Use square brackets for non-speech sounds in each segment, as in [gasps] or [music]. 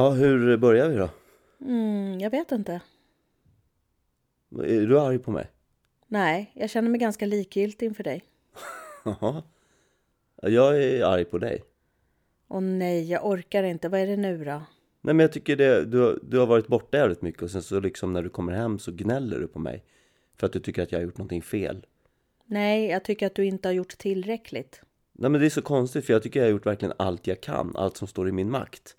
Ja, hur börjar vi då? Mm, jag vet inte. Är du arg på mig? Nej, jag känner mig ganska likgiltig inför dig. Jaha. Ja, Jag är arg på dig. Åh nej, jag orkar inte. Vad är det nu då? Nej men jag tycker det, du, du har varit borta jävligt mycket och sen så liksom när du kommer hem så gnäller du på mig. För att du tycker att jag har gjort någonting fel. Nej, jag tycker att du inte har gjort tillräckligt. Nej men det är så konstigt för jag tycker jag har gjort verkligen allt jag kan, allt som står i min makt.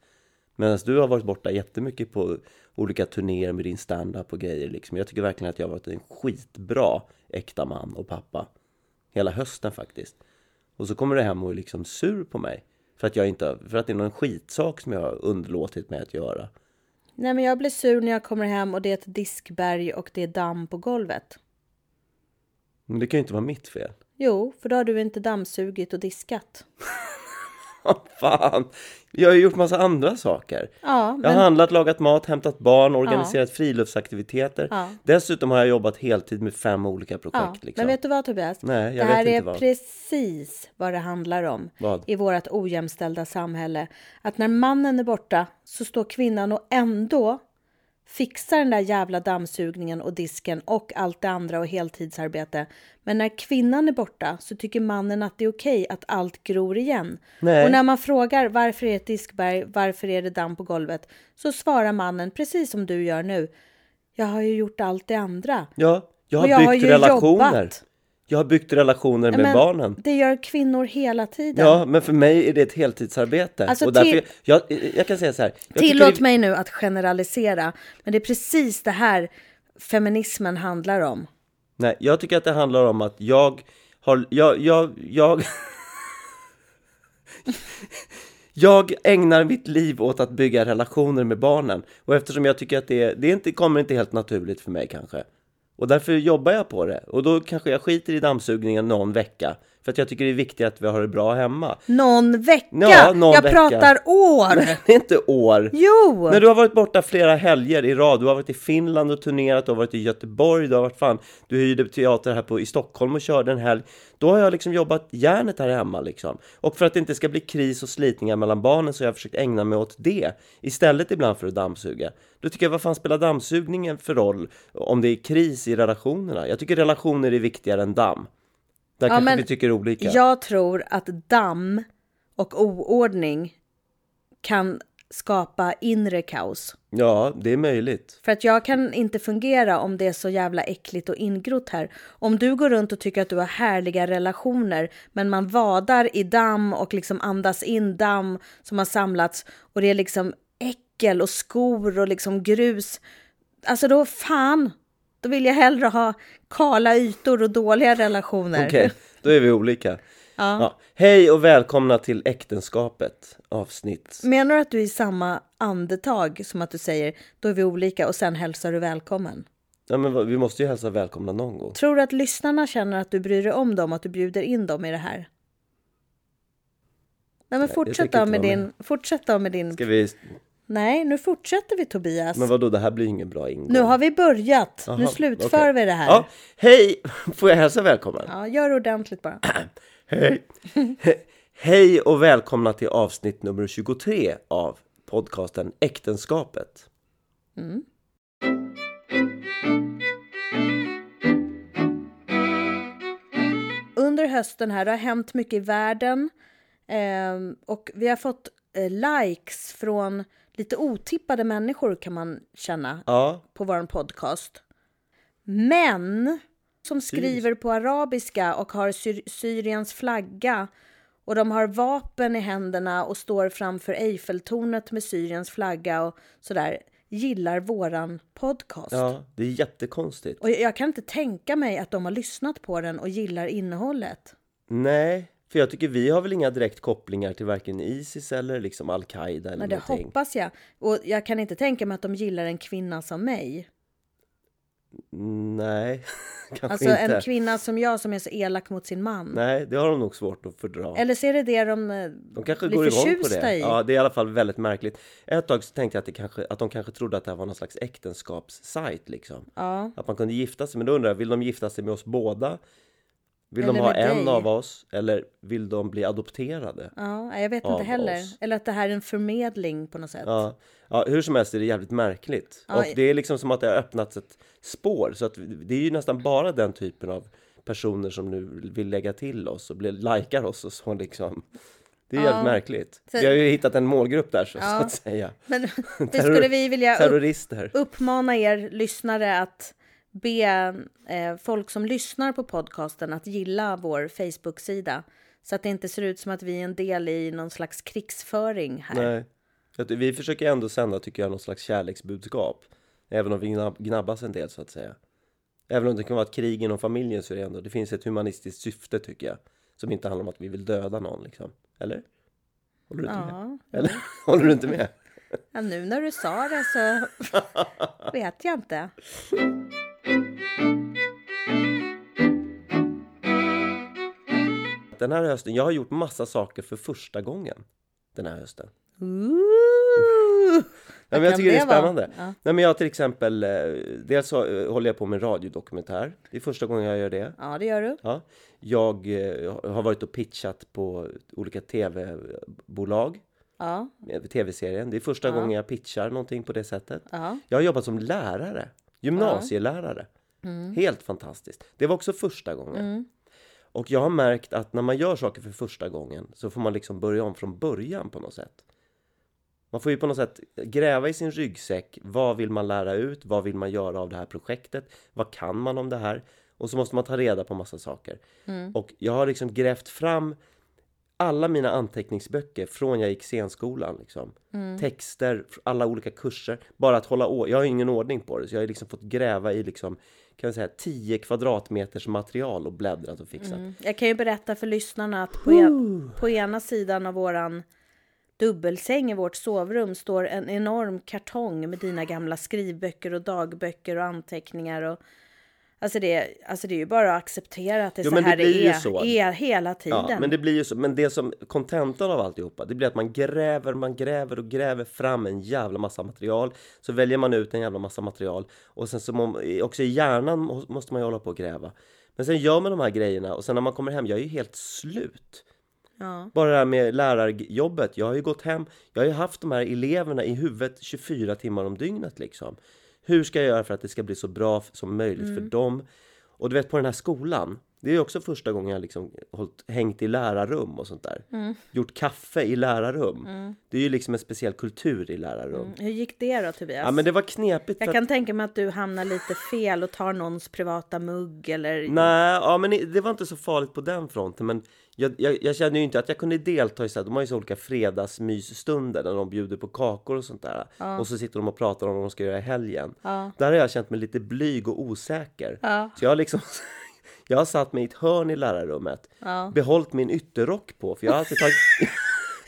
Medan du har varit borta jättemycket på olika turnéer med din stand-up och grejer liksom. Jag tycker verkligen att jag har varit en skitbra äkta man och pappa. Hela hösten faktiskt. Och så kommer du hem och är liksom sur på mig. För att jag inte, för att det är någon skitsak som jag har underlåtit mig att göra. Nej, men jag blir sur när jag kommer hem och det är ett diskberg och det är damm på golvet. Men det kan ju inte vara mitt fel. Jo, för då har du inte dammsugit och diskat. [laughs] Fan! Jag har ju gjort massa andra saker. Ja, Jag har men handlat, lagat mat, hämtat barn, organiserat friluftsaktiviteter. Ja. Dessutom har jag jobbat heltid med fem olika projekt. Ja, liksom. men vet du vad Tobias? Nej, jag det här vet är inte vad. precis vad det handlar om Vad? i vårt ojämställda samhälle. Att när mannen är borta så står kvinnan och ändå fixar den där jävla dammsugningen och disken och allt det andra och heltidsarbete. Men när kvinnan är borta så tycker mannen att det är okej att allt gror igen. Nej. Och när man frågar varför är det ett diskberg, varför är det damm på golvet? Så svarar mannen precis som du gör nu. Jag har ju gjort allt det andra. Ja, jag har Och jag har byggt ju relationer. jobbat. Jag har byggt relationer med Men barnen. Det gör kvinnor hela tiden. Ja, men för mig är det ett heltidsarbete. Alltså, och därför, till- jag, jag kan säga så här. Tillåt det- mig nu att generalisera, men det är precis det här feminismen handlar om. Nej, jag tycker att det handlar om att jag har, jag, jag, jag [laughs] Jag ägnar mitt liv åt att bygga relationer med barnen och eftersom jag tycker att det, det inte, kommer inte helt naturligt för mig kanske och därför jobbar jag på det. Och då kanske jag skiter i dammsugningen någon vecka för att jag tycker det är viktigt att vi har det bra hemma. Någon vecka! Ja, någon jag vecka. pratar år! Det är inte år. Jo! När du har varit borta flera helger i rad, du har varit i Finland och turnerat, du har varit i Göteborg, du har varit fan, du hyrde teater här på, i Stockholm och körde en helg. Då har jag liksom jobbat järnet här hemma liksom. Och för att det inte ska bli kris och slitningar mellan barnen så har jag försökt ägna mig åt det. Istället ibland för att dammsuga. Då tycker jag, vad fan spelar dammsugningen för roll om det är kris i relationerna? Jag tycker relationer är viktigare än damm. Där kanske men vi tycker olika. Jag tror att damm och oordning kan skapa inre kaos. Ja, det är möjligt. För att jag kan inte fungera om det är så jävla äckligt och ingrott här. Om du går runt och tycker att du har härliga relationer men man vadar i damm och liksom andas in damm som har samlats och det är liksom äckel och skor och liksom grus. Alltså då fan, då vill jag hellre ha kala ytor och dåliga relationer. Okej, då är vi olika. Ja. Hej och välkomna till Äktenskapet avsnitt. Menar du att du i samma andetag som att du säger då är vi olika och sen hälsar du välkommen? Ja, men vi måste ju hälsa välkomna någon gång. Tror du att lyssnarna känner att du bryr dig om dem, att du bjuder in dem i det här? Nej, men fortsätt tänker då med din... Fortsätt då med din... Ska vi... Nej, nu fortsätter vi Tobias. Men vadå, det här blir ingen bra ingång. Nu har vi börjat. nu Jaha, slutför okej. vi det här. Ja, hej! [laughs] Får jag hälsa välkommen? Ja, gör ordentligt bara. [clears throat] Hej! He- [laughs] Hej och välkomna till avsnitt nummer 23 av podcasten Äktenskapet. Under hösten här, det har hänt mycket i världen. ehm, och vi har fått eh, likes från lite otippade människor kan man känna. Ja, på vår podcast. Män som skriver på arabiska och har Syr- Syriens flagga och de har vapen i händerna och står framför Eiffeltornet med Syriens flagga och sådär gillar våran podcast. ja, det är jättekonstigt. Och jag kan inte tänka mig att de har lyssnat på den och gillar innehållet. Nej, för jag tycker vi har väl inga direkt kopplingar till varken Isis eller liksom Al-Qaida eller Men det någonting. hoppas jag. Och jag kan inte tänka mig att de gillar en kvinna som mig. Nej, [laughs] kanske Alltså inte. en kvinna som jag som är så elak mot sin man. Nej, det har de nog svårt att fördra. Eller så är det det de, eh, De kanske blir går igång på det. i. Ja, det är i alla fall väldigt märkligt. Ett tag så tänkte jag att, det kanske, att de kanske trodde att det här var någon slags äktenskapssajt liksom. Ja. Att man kunde gifta sig. Men då undrar jag, vill de gifta sig med oss båda? Vill Eller de ha en dig. av oss eller vill de bli adopterade? Ja, jag vet inte heller. oss. Eller att det här är en förmedling på något sätt. Ja. ja, hur som helst är det jävligt märkligt. Ja, och det är liksom som att det har öppnats ett spår. Så att det är ju nästan bara den typen av personer som nu vill lägga till oss och bli, likar oss och så liksom. Det är Ja. jävligt märkligt. Så- Vi har ju hittat en målgrupp där så, Ja. så att säga. Men [laughs] hur skulle vi vilja upp, uppmana er lyssnare att be eh, folk som lyssnar på podcasten att gilla vår Facebook-sida. Så att det inte ser ut som att vi är en del i någon slags krigsföring här. Nej. Vi försöker ändå sända, tycker jag, någon slags kärleksbudskap. Även om vi gnabb, gnabbas en del, så att säga. Även om det kan vara ett krig inom familjen så är det ändå, det finns ett humanistiskt syfte, tycker jag. Som inte handlar om att vi vill döda någon, liksom. Eller? Håller du inte med? Ja, Eller? [laughs] Håller du inte med? ja, nu när du sa det så [laughs] vet jag inte. Den här hösten, jag har gjort massa saker för första gången. Den här hösten. Ooh, Ja, men jag tycker det är spännande. Ja. Nej, men jag till exempel, eh, dels så, eh, håller jag på med en radiodokumentär. Det är första gången jag gör det. ja, det gör du. Ja. Jag eh, har varit och pitchat på olika tv-bolag, Ja, tv-serien. Det är första Ja. gången jag pitchar någonting på det sättet. ja. Jag har jobbat som lärare, gymnasielärare. Helt fantastiskt. Det var också första gången. Mm. Och jag har märkt att när man gör saker för första gången så får man liksom börja om från början på något sätt. Man får ju på något sätt gräva i sin ryggsäck. Vad vill man lära ut? Vad vill man göra av det här projektet? Vad kan man om det här? Och så måste man ta reda på massa saker. Och jag har liksom grävt fram alla mina anteckningsböcker från jag gick scenskolan. Liksom. Texter, alla olika kurser. Bara att hålla å- Jag har ingen ordning på det. Så jag har liksom fått gräva i liksom, kan jag säga, 10 kvadratmeters material och bläddrat och fixat. Mm. Jag kan ju berätta för lyssnarna att på, en, på ena sidan av våran dubbelsäng i vårt sovrum står en enorm kartong med dina gamla skrivböcker och dagböcker och anteckningar. Och, alltså, det, alltså det är ju bara att acceptera att det är Jo, så här det är, så. är hela tiden. Ja, men det blir ju så. Men det som kontentan av alltihopa, det blir att man gräver, man gräver och gräver fram en jävla massa material. Så väljer man ut en jävla massa material och sen så må, också i hjärnan må- måste man ju hålla på och gräva. Men sen gör man de här grejerna och sen när man kommer hem, jag är ju helt slut. Ja. Bara det här med lärarjobbet. Jag har ju gått hem, jag har ju haft de här eleverna i huvudet 24 timmar om dygnet liksom. Hur ska jag göra för att det ska bli så bra som möjligt för dem? Och du vet på den här skolan, det är också första gången jag liksom hållit, hängt i lärarrum och sånt där. Gjort kaffe i lärarrum. Det är ju liksom en speciell kultur i lärarrum. Hur gick det då Tobias? Ja men det var knepigt Jag att- kan tänka mig att du hamnar lite fel och tar någons privata mugg eller... Nej, ja, men det var inte så farligt på den fronten. Men jag, jag, jag kände ju inte att jag kunde delta i så här, de har ju så olika fredagsmysstunder där de bjuder på kakor och sånt där. Och så sitter de och pratar om vad de ska göra i helgen. Ja. Där har jag känt mig lite blyg och osäker. Ja. Så jag har liksom [laughs] Jag har satt mig i ett hörn i lärarrummet, Ja. behållit min ytterrock på, för jag har alltid tagit... [laughs]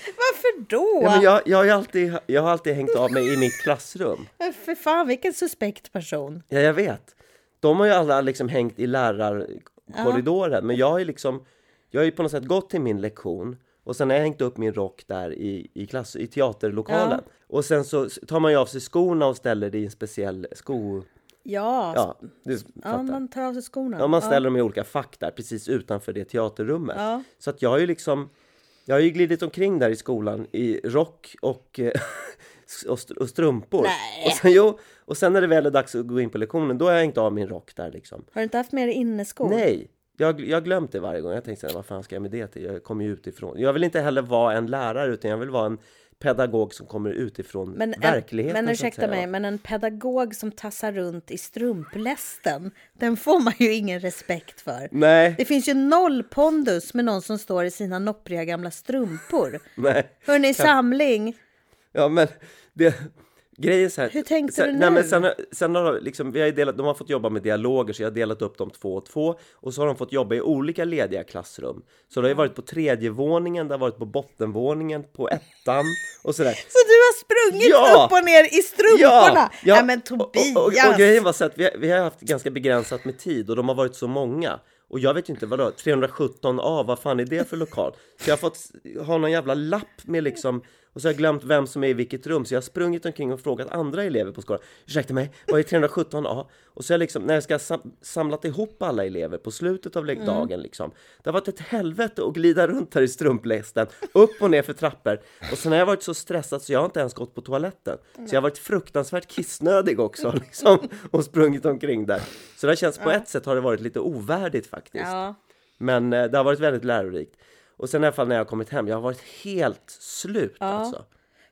Varför då? [laughs] ja, men jag, jag, har alltid, jag har alltid hängt av mig i mitt klassrum. För fan, vilken suspekt person. Ja, jag vet. De har ju alla liksom hängt i lärarkorridoren, men jag har ju liksom Jag har ju på något sätt gått till min lektion och sen har jag hängt upp min rock där i, i, klass, i teaterlokalen. Och sen så tar man ju av sig skorna och ställer det i en speciell sko... Ja, Ja, du ja man tar av sig skorna. Ja, man ställer dem i olika fack där precis utanför det teaterrummet. Ja. Så att jag har ju liksom Jag har ju glidit omkring där i skolan i rock och, eh, [laughs] och strumpor. Nej. Och sen, jo, och sen när det väl är dags att gå in på lektionen, då har jag hängt av min rock där liksom. Har du inte haft med dig inneskor? Nej! Jag, jag har glömt det varje gång. Jag tänkte vad fan ska jag med det till? Jag kommer ju utifrån. Jag vill inte heller vara en lärare, utan jag vill vara en pedagog som kommer utifrån Men, en, verkligheten. men ursäkta mig, men en pedagog som tassar runt i strumplästen, den får man ju ingen respekt för. Nej, Det finns ju noll pondus med någon som står i sina noppriga gamla strumpor. nej. Hörni, samling! Ja, men det... Grejen så här, Hur tänkte sen, du Nej, nu? men sen, sen har liksom, vi har delat, de har fått jobba med dialoger, så jag har delat upp dem två och två. Och så har de fått jobba i olika lediga klassrum. Så det har varit på tredje våningen, det har varit på bottenvåningen, på ettan och sådär. Så du har sprungit Ja! upp och ner i strumporna? Ja, ja. men Och, Tobias! och, och, och grejen var så att vi, vi har haft ganska begränsat med tid och de har varit så många. Och jag vet ju inte, vadå, 317 A, vad fan är det för lokal? Så jag har fått ha någon jävla lapp med liksom Och så har jag glömt vem som är i vilket rum, så jag har sprungit omkring och frågat andra elever på skolan. Ursäkta mig, vad är 317A? Och så har jag liksom, när jag ska sam samlat ihop alla elever på slutet av Mm. dagen liksom. Det har varit ett helvete att glida runt här i strumplästen, upp och ner för trappor. Och sen har jag varit så stressad så jag har inte ens gått på toaletten. Så jag har varit fruktansvärt kissnödig också liksom, och sprungit omkring där. Så det har känts, på ett sätt har det varit lite ovärdigt faktiskt. Ja. Men eh, det har varit väldigt lärorikt. Och sen i alla fall när jag har kommit hem, jag har varit helt slut Ja. alltså.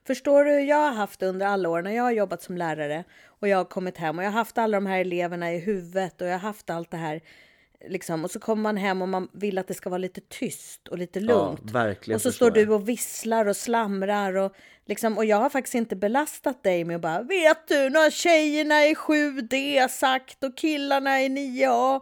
Förstår du hur jag har haft under alla år när jag har jobbat som lärare och jag har kommit hem och jag har haft alla de här eleverna i huvudet och jag har haft allt det här liksom och så kommer man hem och man vill att det ska vara lite tyst och lite lugnt. Ja, verkligen och så står du och visslar och slamrar och liksom och jag har faktiskt inte belastat dig med att bara vet du, nu har tjejerna i 7D sagt och killarna i 9A.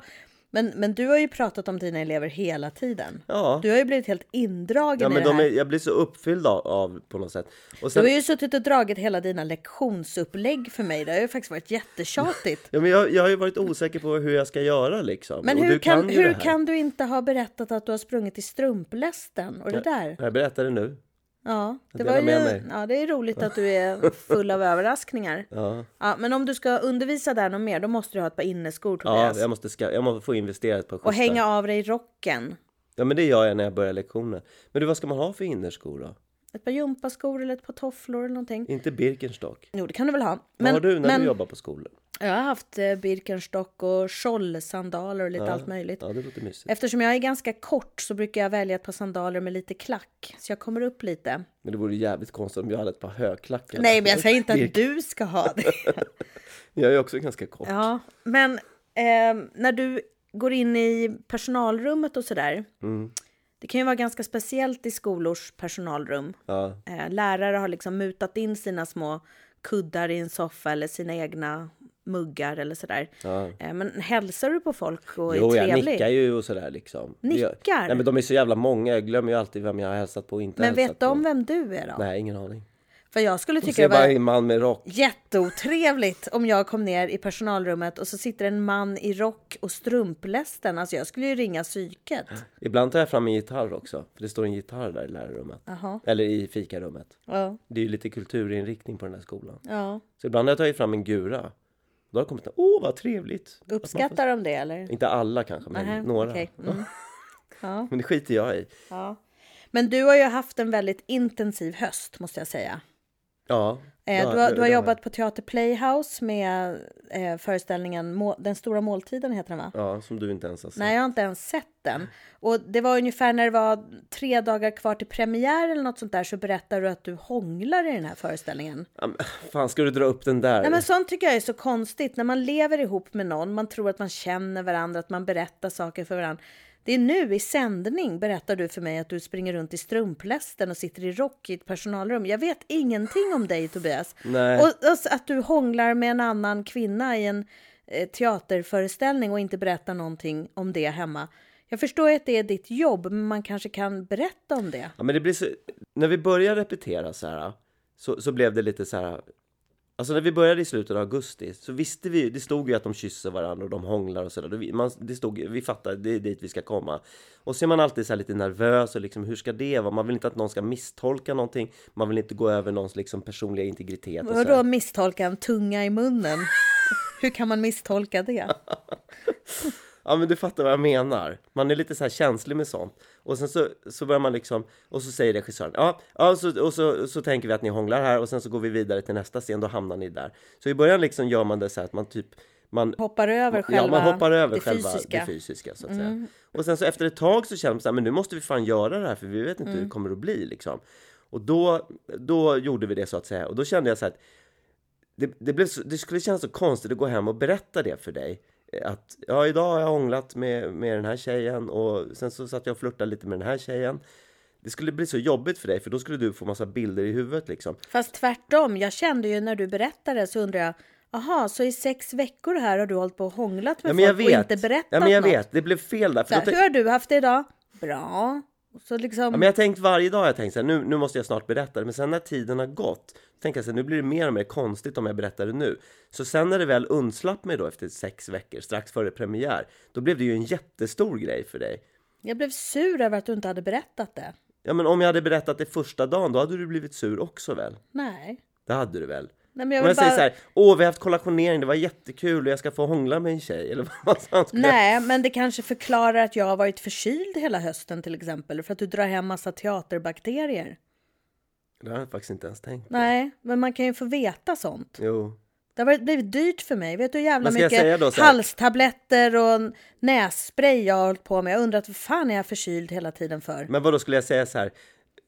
Men, men du har ju pratat om dina elever hela tiden. Ja. Du har ju blivit helt indragen Ja, i men det de här. är, jag blir så uppfylld av, av på något sätt. Och Du sen, har ju suttit och dragit hela dina lektionsupplägg för mig. Det har ju faktiskt varit jättetjatigt. [laughs] ja, men jag, jag har ju varit osäker på hur jag ska göra liksom. Men och hur, du kan, ju hur här. kan du inte ha berättat att du har sprungit i strumplästen och det där? Jag berättar det nu. Ja, det var ju, ja, det är roligt att du är full av [laughs] överraskningar. Ja, Ja, men om du ska undervisa där något mer, då måste du ha ett par inneskor ja Tobias. jag, måste ska, jag måste få investera ett par och schyssta. hänga av dig rocken. Ja, men det gör jag när jag börjar lektionen. Men du, vad ska man ha för innerskor då? Ett par gympaskor eller ett par tofflor eller någonting. Inte Birkenstock. Jo, det kan du väl ha. vad har du när men du jobbar på skolan? Jag har haft eh, Birkenstock och schollsandaler och lite allt möjligt. Ja, det låter mysigt. Eftersom jag är ganska kort så brukar jag välja ett par sandaler med lite klack. Så jag kommer upp lite. Men det vore jävligt konstigt om jag hade ett par högklackar. Nej, men jag säger inte att du ska ha det. [laughs] Jag är också ganska kort. Ja, men eh, när du går in i personalrummet och sådär. Mm. Det kan ju vara ganska speciellt i skolors personalrum. Ja. Eh, lärare har liksom mutat in sina små kuddar i en soffa eller sina egna muggar eller sådär. Ja. Eh, men hälsar du på folk och Jo, är jag trevlig? nickar ju och sådär liksom. Nickar? Nej, men de är så jävla många. Jag glömmer ju alltid vem jag har hälsat på och inte Men vet de på. vem du är då? Nej, ingen aning. För jag skulle tycka det var en man med rock. jätteotrevligt om jag kom ner i personalrummet och så sitter en man i rock och strumplästen. Alltså jag skulle ju ringa psyket. Ibland tar jag fram en gitarr också. För det står en gitarr där i lärarrummet. Jaha. Eller i fikarummet. Ja, Det är ju lite kulturinriktning på den här skolan. ja. Så ibland har jag tagit fram en gura. Då har en, åh vad trevligt. Uppskattar de det eller? Får... Inte alla kanske, men Nähä, några. okej. [laughs] Mm. Ja, Men det skiter jag i. ja. Men du har ju haft en väldigt intensiv höst måste jag säga. Ja. Eh, ja, du har, du har jobbat på Teater Playhouse med eh, föreställningen Må- Den stora måltiden heter den va? Ja, som du inte ens har sett. Nej, jag har inte ens sett den. Och det var ungefär när det var tre dagar kvar till premiär eller något sånt där så berättar du att du hånglar i den här föreställningen. Ja, men, Fan, ska du dra upp den där? Nej, men sånt tycker jag är så konstigt. När man lever ihop med någon, man tror att man känner varandra, att man berättar saker för varandra. Det är nu i sändning berättar du för mig att du springer runt i strumplästen och sitter i rock i ett personalrum. Jag vet ingenting om dig Tobias. Nej. Och, och att du hånglar med en annan kvinna i en eh, teaterföreställning och inte berättar någonting om det hemma. Jag förstår att det är ditt jobb, men man kanske kan berätta om det. Ja, men det blir så... När vi började repetera så här, så, så blev det lite så här... Alltså när vi började i slutet av augusti så visste vi, det stod ju att de kysser varandra och de hånglar och sådär. Man, det stod, vi fattar, det är dit vi ska komma. Och så är man alltid så lite nervös och liksom, hur ska det vara? Man vill inte att någon ska misstolka någonting. Man vill inte gå över någons liksom personliga integritet. Och Vadå misstolka en tunga i munnen? Hur kan man misstolka det? [laughs] Ja men du fattar vad jag menar. Man är lite så här känslig med sånt. Och sen så, så börjar man liksom, och så säger regissören, ja, ja så, och så, så tänker vi att ni hånglar här och sen så går vi vidare till nästa scen, då hamnar ni där. Så i början liksom gör man det så här att man typ, man Hoppar över själva Ja, man hoppar över det själva fysiska. Mm. det fysiska så att säga. Och sen så efter ett tag så känner man så här, men nu måste vi fan göra det här för vi vet inte hur Mm. det kommer att bli liksom. Och då, då gjorde vi det så att säga. Och då kände jag så här att det, det, blev så, det skulle kännas så konstigt att gå hem och berätta det för dig. Att ja, idag har jag hånglat med, med den här tjejen och sen så satt jag och flörtade lite med den här tjejen. Det skulle bli så jobbigt för dig för då skulle du få massa bilder i huvudet liksom. Fast tvärtom, jag kände ju när du berättade så undrar jag, aha, så i sex veckor här har du hållit på och hånglat med Ja folk och inte berättat ja, men jag något? vet, det blev fel där. För Så då här, tänk- hur har du haft det idag? Bra. Så liksom, Ja, men jag tänkt varje dag, jag tänkt så här, nu, nu måste jag snart berätta det. Men sen när tiden har gått, tänker jag så här, nu blir det mer och mer konstigt om jag berättar det nu. Så sen när det väl undslapp mig då efter sex veckor, strax före premiär, då blev det ju en jättestor grej för dig. jag blev sur över att du inte hade berättat det. Ja men om jag hade berättat det första dagen, då hade du blivit sur också väl? Nej. Det hade du väl? Nej men jag vill jag säger bara... så här, åh vi har haft kollationering, det var jättekul och jag ska få hångla med en tjej eller [laughs] vad skulle jag... Nej, men det kanske förklarar att jag har varit förkyld hela hösten till exempel. För att du drar hem massa teaterbakterier. Det har jag faktiskt inte ens tänkt på. Nej, men man kan ju få veta sånt. Jo. Det har blivit dyrt för mig. Vet du hur jävla mycket då, halstabletter och nässpray jag har hållit på med. Jag undrar vad fan är jag förkyld hela tiden för? Men vad då skulle jag säga så här?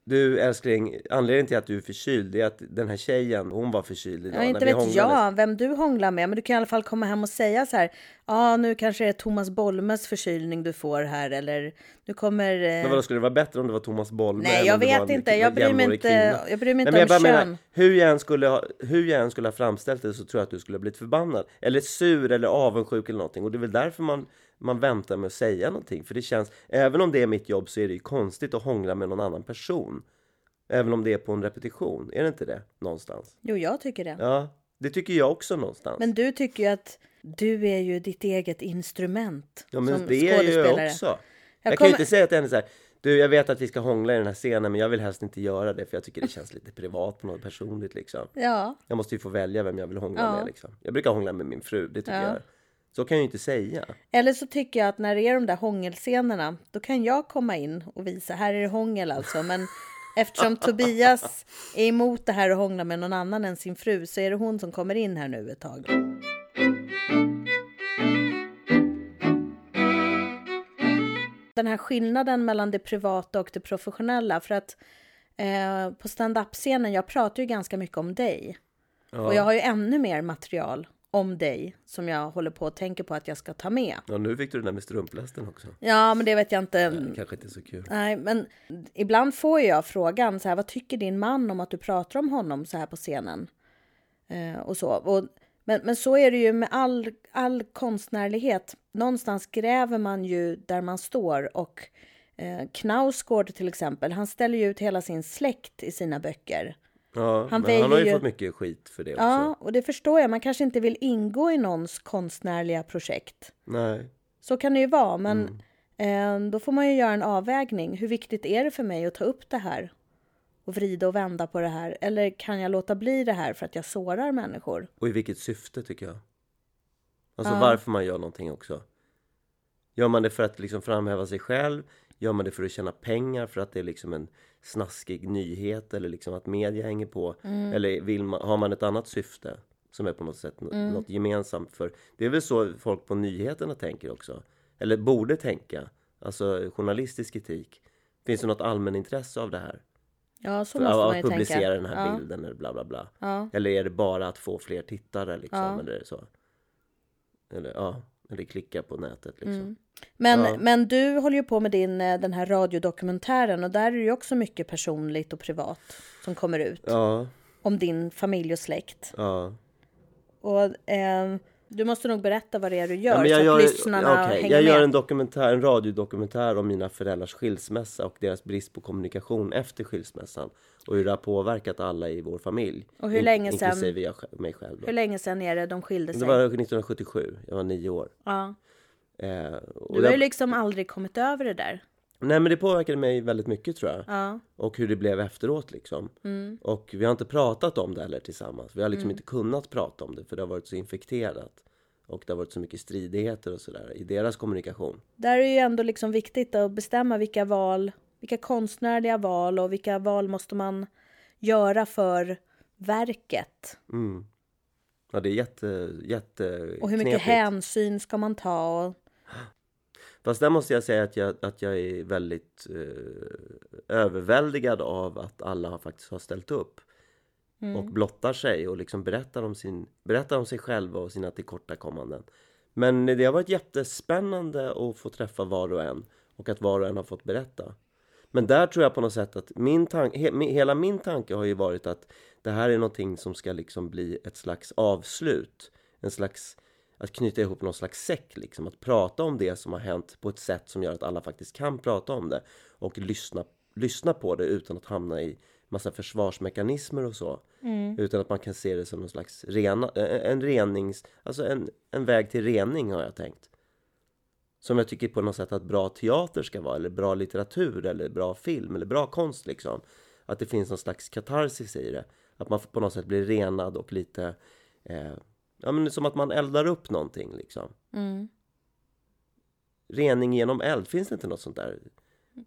Du älskling, anledningen till att du är förkyld är att den här tjejen, hon var förkyld idag Ja, inte vet jag vem du hånglar med, men du kan i alla fall komma hem och säga så här. Ja, nu kanske det är Thomas Bolmes förkylning du får här, eller nu kommer... eh, Men vadå, skulle det vara bättre om det var Thomas Bolme? Nej, jag vet en inte. mycket Jag bryr mig inte- kvinna? jag bryr mig Nej, inte men jag om kön. Menar, hur, jag än skulle ha, hur jag än skulle ha framställt det så tror jag att du skulle ha blivit förbannad. Eller sur eller avundsjuk eller någonting. Och det är väl därför man, man väntar med att säga någonting. För det känns, även om det är mitt jobb så är det ju konstigt att hångla med någon annan person. Även om det är på en repetition. Är det inte det? Någonstans. Jo, jag tycker det. Ja, det tycker jag också någonstans. Men du tycker ju att du är ju ditt eget instrument Ja men som det är ju jag också. Jag, Jag kan ju inte säga till henne så här. Du jag vet att vi ska hångla i den här scenen men jag vill helst inte göra det för jag tycker det känns lite privat på något personligt liksom. Ja, Jag måste ju få välja vem jag vill hångla Ja. med liksom. Jag brukar hångla med min fru, det tycker Ja. jag. Så kan jag ju inte säga. eller så tycker jag att när det är de där hångelscenerna, då kan jag komma in och visa, här är det hångel alltså. Men [laughs] eftersom Tobias är emot det här och hångla med någon annan än sin fru så är det hon som kommer in här nu ett tag. Den här skillnaden mellan det privata och det professionella, för att eh, på stand-up-scenen, jag pratar ju ganska mycket om dig. Och jag har ju ännu mer material om dig som jag håller på och tänker på att jag ska ta med. Ja nu fick du den där med strumplästen också. Ja, men det vet jag inte. Det kanske inte så kul. Nej, men ibland får jag frågan så här, vad tycker din man om att du pratar om honom så här på scenen? Eh, och så. Och, men, men så är det ju med all, all konstnärlighet. Någonstans gräver man ju där man står och eh, Knausgård till exempel, han ställer ju ut hela sin släkt i sina böcker. Ja, Han men han har ju ju- fått mycket skit för det också. Ja, och det förstår jag. Man kanske inte vill ingå i någons konstnärliga projekt. Nej. Så kan det ju vara, men eh, då får man ju göra en avvägning. Hur viktigt är det för mig att ta upp det här? Och vrida och vända på det här? Eller kan jag låta bli det här för att jag sårar människor? Och i vilket syfte tycker jag. Alltså varför man gör någonting också. Gör man det för att liksom framhäva sig själv? Gör man det för att tjäna pengar för att det är liksom en snaskig nyhet eller liksom att media hänger på? Eller vill man, har man ett annat syfte som är på något sätt n- något gemensamt för? Det är väl så folk på nyheterna tänker också. Eller borde tänka. Alltså journalistisk etik. Finns det något allmänintresse av det här? Ja, så För måste man att ju publicera tänka. den här ja. bilden eller bla bla bla. Ja. Eller är det bara att få fler tittare liksom? Ja. Eller så? Eller ja, eller klicka på nätet liksom. Mm. Men, Ja. men du håller ju på med din, eh, den här radiodokumentären och där är det ju också mycket personligt och privat som kommer ut. Ja, Om din familj och släkt. ja. Och eh, du måste nog berätta vad det är du gör ja men så jag att gör, lyssnarna okej, hänger jag med. gör en dokumentär, en radiodokumentär om mina föräldrars skilsmässa och deras brist på kommunikation efter skilsmässan. Och hur det har påverkat alla i vår familj. Och hur länge sedan- Inklusive jag, mig själv. Då. Hur länge sedan är det de skilde sig? Det var 1977, jag var nio år. Ja. Eh, Du har det, ju liksom aldrig kommit över det där. Nej men det påverkade mig väldigt mycket tror jag. Ja. Och hur det blev efteråt liksom. Mm. Och vi har inte pratat om det heller tillsammans. Vi har liksom inte kunnat prata om det för det har varit så infekterat. Och det har varit så mycket stridigheter och sådär i deras kommunikation. Där är ju ändå liksom viktigt att bestämma vilka val, vilka konstnärliga val och vilka val måste man göra för verket. Mm. Ja det är jätte, jätte Och hur mycket knepigt. hänsyn ska man ta? Och, Fast där måste jag säga att jag, att jag är väldigt eh, överväldigad av att alla faktiskt har ställt upp. Och blottar sig och liksom berättar om, sin, berättar om sig själva och sina tillkortakommanden. Men det har varit jättespännande att få träffa var och en och att var och en har fått berätta. Men där tror jag på något sätt att min tanke, he, hela min tanke har ju varit att det här är någonting som ska liksom bli ett slags avslut. En slags, att knyta ihop någon slags säck liksom. Att prata om det som har hänt på ett sätt som gör att alla faktiskt kan prata om det. Och lyssna, lyssna på det utan att hamna i massa försvarsmekanismer och så. Utan att man kan se det som någon slags rena, en en renings, alltså en, en väg till rening har jag tänkt. Som jag tycker på något sätt att bra teater ska vara, eller bra litteratur, eller bra film, eller bra konst liksom. Att det finns någon slags katarsis i det. Att man på något sätt blir renad och lite... Eh, ja, men som att man eldar upp någonting liksom. Mm. Rening genom eld, finns det inte något sånt där?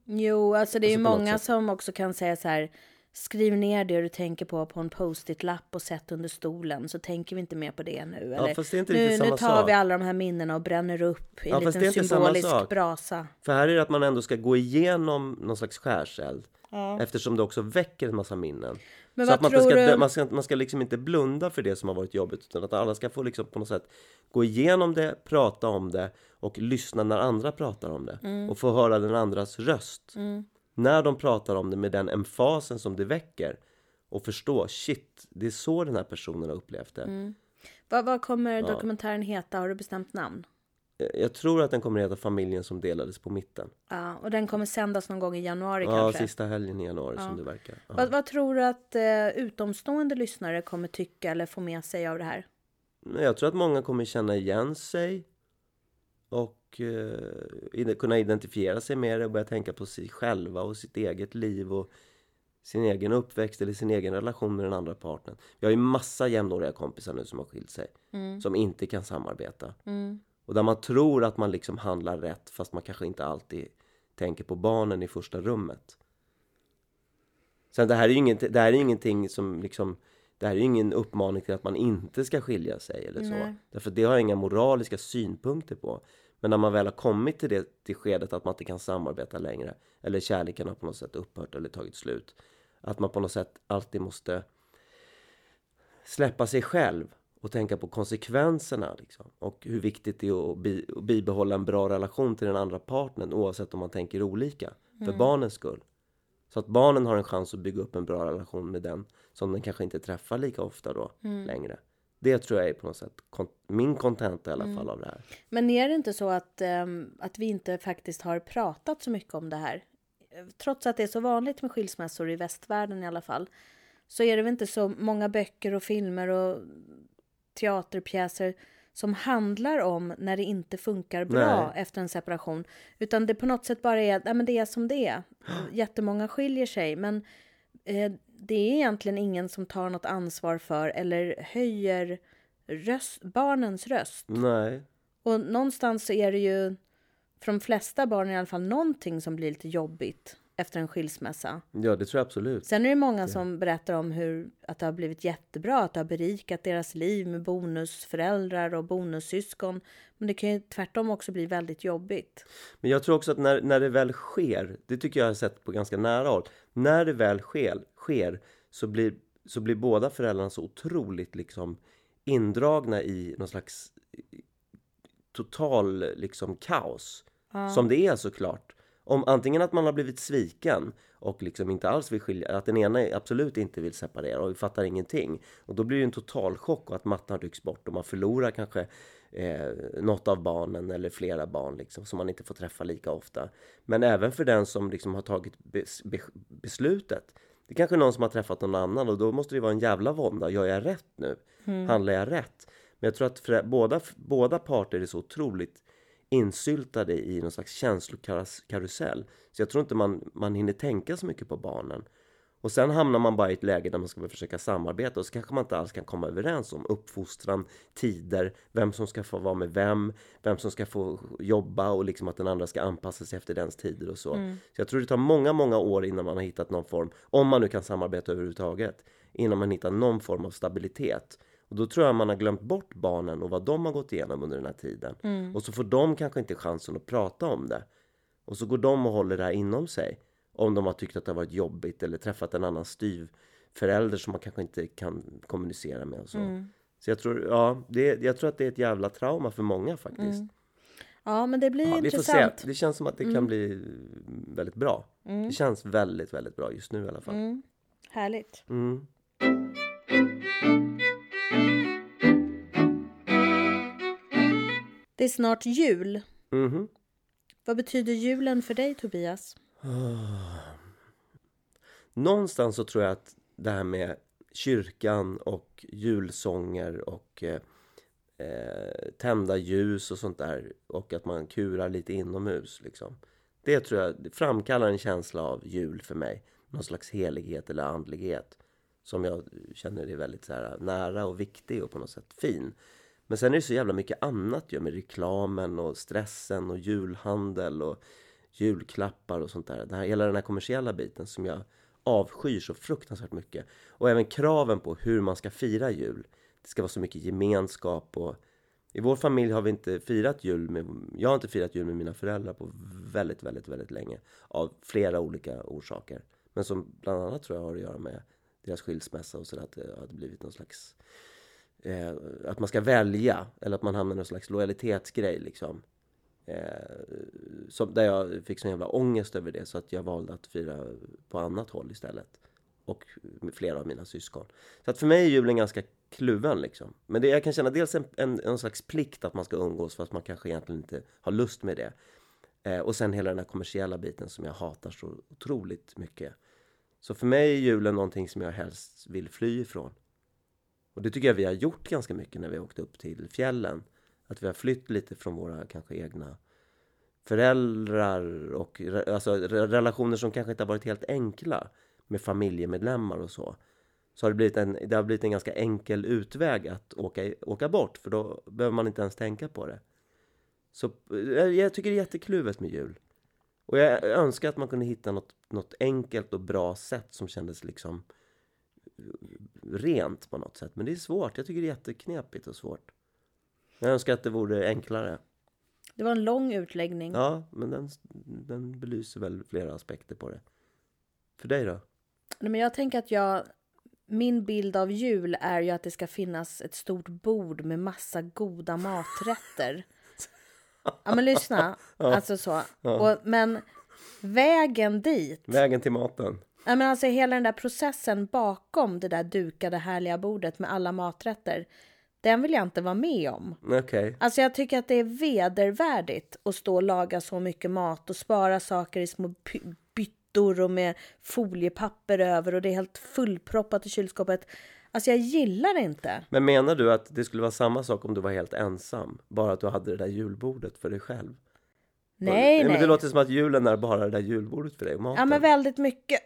Jo, alltså det är ju Alltså något många som också kan säga så här. Skriv ner det du tänker på på en post-it-lapp och sätt under stolen så tänker vi inte mer på det nu. Eller, fast det nu, nu tar sak. vi alla de här minnena och bränner upp i Ja, en liten symbolisk brasa. För här är det att man ändå ska gå igenom någon slags skärseld. Ja. Eftersom det också väcker en massa minnen. Men så att man, ska, du- man, ska, man ska liksom inte blunda för det som har varit jobbigt. Utan att alla ska få liksom på något sätt gå igenom det, prata om det och lyssna när andra pratar om det. Mm. Och få höra den andras röst. När de pratar om det med den emfasen som det väcker. Och förstå, shit, det är så den här personen har upplevt det. Mm. Vad, vad kommer dokumentären heta? Har du bestämt namn? Jag tror att den kommer heta Familjen som delades på mitten. Ja, och den kommer sändas någon gång i januari Ja, kanske? sista helgen i januari som det verkar. Ja. Vad, vad tror du att eh, utomstående lyssnare kommer tycka eller få med sig av det här? Jag tror att många kommer känna igen sig och eh, kunna identifiera sig med det och börja tänka på sig själva och sitt eget liv och sin egen uppväxt eller sin egen relation med den andra partnern. Vi har ju massa jämnåriga kompisar nu som har skilt sig, som inte kan samarbeta. Och där man tror att man liksom handlar rätt fast man kanske inte alltid tänker på barnen i första rummet. Sen det här är ju inget, det här är ingenting som liksom det här är ju ingen uppmaning till att man inte ska skilja sig eller så. Nej. Därför det har jag inga moraliska synpunkter på. Men när man väl har kommit till det till skedet att man inte kan samarbeta längre eller kärleken har på något sätt upphört eller tagit slut. Att man på något sätt alltid måste släppa sig själv och tänka på konsekvenserna liksom. och hur viktigt det är att, bi- att bibehålla en bra relation till den andra partnern oavsett om man tänker olika för barnens skull. Så att barnen har en chans att bygga upp en bra relation med den som den kanske inte träffar lika ofta då längre. Det tror jag är på något sätt min kontenta i alla fall av det här. Men är det inte så att, ehm, att vi inte faktiskt har pratat så mycket om det här? Trots att det är så vanligt med skilsmässor i västvärlden i alla fall. Så är det väl inte så många böcker och filmer och teaterpjäser som handlar om när det inte funkar bra Nej. efter en separation. Utan det på något sätt bara är, nej men det är som det är. [gasps] Jättemånga skiljer sig men eh, det är egentligen ingen som tar något ansvar för eller höjer röst, barnens röst. Nej, Och någonstans så är det ju för de flesta barn i alla fall någonting som blir lite jobbigt efter en skilsmässa. ja det tror jag absolut. Sen är det många som berättar om hur att det har blivit jättebra, att det har berikat deras liv med bonusföräldrar och bonussyskon. Men det kan ju tvärtom också bli väldigt jobbigt. Men jag tror också att när, när det väl sker, det tycker jag har sett på ganska nära håll. När det väl sker, sker så, blir, så blir båda föräldrarna så otroligt liksom indragna i någon slags total liksom kaos. Som det är såklart. Om antingen att man har blivit sviken och liksom inte alls vill skilja, att den ena absolut inte vill separera och fattar ingenting. Och då blir det en total chock och att mattan rycks bort och man förlorar kanske eh, något av barnen eller flera barn liksom som man inte får träffa lika ofta. Men även för den som liksom har tagit bes, be, beslutet. Det är kanske någon som har träffat någon annan och då måste det vara en jävla vånda. Gör jag rätt nu? Handlar jag rätt? Men jag tror att för, båda, båda parter är så otroligt insyltade i någon slags känslokarusell. Så jag tror inte man, man hinner tänka så mycket på barnen. Och sen hamnar man bara i ett läge där man ska försöka samarbeta och så kanske man inte alls kan komma överens om uppfostran, tider, vem som ska få vara med vem, vem som ska få jobba och liksom att den andra ska anpassa sig efter dens tider och så. Så jag tror det tar många, många år innan man har hittat någon form, om man nu kan samarbeta överhuvudtaget, innan man hittar någon form av stabilitet. Och då tror jag man har glömt bort barnen och vad de har gått igenom under den här tiden. Och så får de kanske inte chansen att prata om det. Och så går de och håller det här inom sig. Om de har tyckt att det har varit jobbigt eller träffat en annan styv förälder som man kanske inte kan kommunicera med och så. Så jag tror, ja, det, jag tror att det är ett jävla trauma för många faktiskt. Ja, men det blir Ja, intressant. Det känns som att det kan bli väldigt bra. Det känns väldigt, väldigt bra just nu i alla fall. Härligt. Mm. Det är snart jul. Mhm. Vad betyder julen för dig, Tobias? Någonstans så tror jag att det här med kyrkan och julsånger och eh, eh, tända ljus och sånt där och att man kurar lite inomhus liksom. Det tror jag det framkallar en känsla av jul för mig. Någon slags helighet eller andlighet som jag känner är väldigt så här, nära och viktig och på något sätt fin. Men sen är det så jävla mycket annat ju med reklamen och stressen och julhandel och julklappar och sånt där. Den här, hela den här kommersiella biten som jag avskyr så fruktansvärt mycket. Och även kraven på hur man ska fira jul. Det ska vara så mycket gemenskap och i vår familj har vi inte firat jul med, jag har inte firat jul med mina föräldrar på väldigt, väldigt, väldigt länge. Av flera olika orsaker. Men som bland annat tror jag har att göra med deras skilsmässa och så att det hade blivit någon slags eh, att man ska välja eller att man hamnar i någon slags lojalitetsgrej liksom. Eh, som, där jag fick sån jävla ångest över det så att jag valde att fira på annat håll istället. Och med flera av mina syskon. Så att för mig är julen ganska kluven liksom. Men det, jag kan känna dels en, en, en slags plikt att man ska umgås fast man kanske egentligen inte har lust med det. Eh, och sen hela den här kommersiella biten som jag hatar så otroligt mycket. Så för mig är julen någonting som jag helst vill fly ifrån. Och det tycker jag vi har gjort ganska mycket när vi åkte upp till fjällen. Att vi har flytt lite från våra kanske egna föräldrar och alltså, relationer som kanske inte har varit helt enkla med familjemedlemmar och så. Så har det blivit en, det har blivit en ganska enkel utväg att åka, åka bort för då behöver man inte ens tänka på det. Så jag, jag tycker det är jättekluvet med jul. Och jag önskar att man kunde hitta något, något enkelt och bra sätt som kändes liksom eh, rent på något sätt. Men det är svårt. Jag tycker det är jätteknepigt och svårt. Jag önskar att det vore enklare. Det var en lång utläggning. Ja, men den, den belyser väl flera aspekter på det. För dig då? Nej, men jag tänker att jag... Min bild av jul är ju att det ska finnas ett stort bord med massa goda maträtter. Ja, men lyssna. [laughs] Ja. Alltså så. Ja. Och, men vägen dit. Vägen till maten. Ja, men alltså hela den där processen bakom det där dukade härliga bordet med alla maträtter. Den vill jag inte vara med om. Okay. Alltså jag tycker att det är vedervärdigt att stå och laga så mycket mat och spara saker i små byttor och med foliepapper över och det är helt fullproppat i kylskåpet. Alltså jag gillar det inte. Men menar du att det skulle vara samma sak om du var helt ensam? Bara att du hade det där julbordet för dig själv? Nej, nej. Men det låter som att julen är bara det där julbordet för dig och maten. Ja, men väldigt mycket.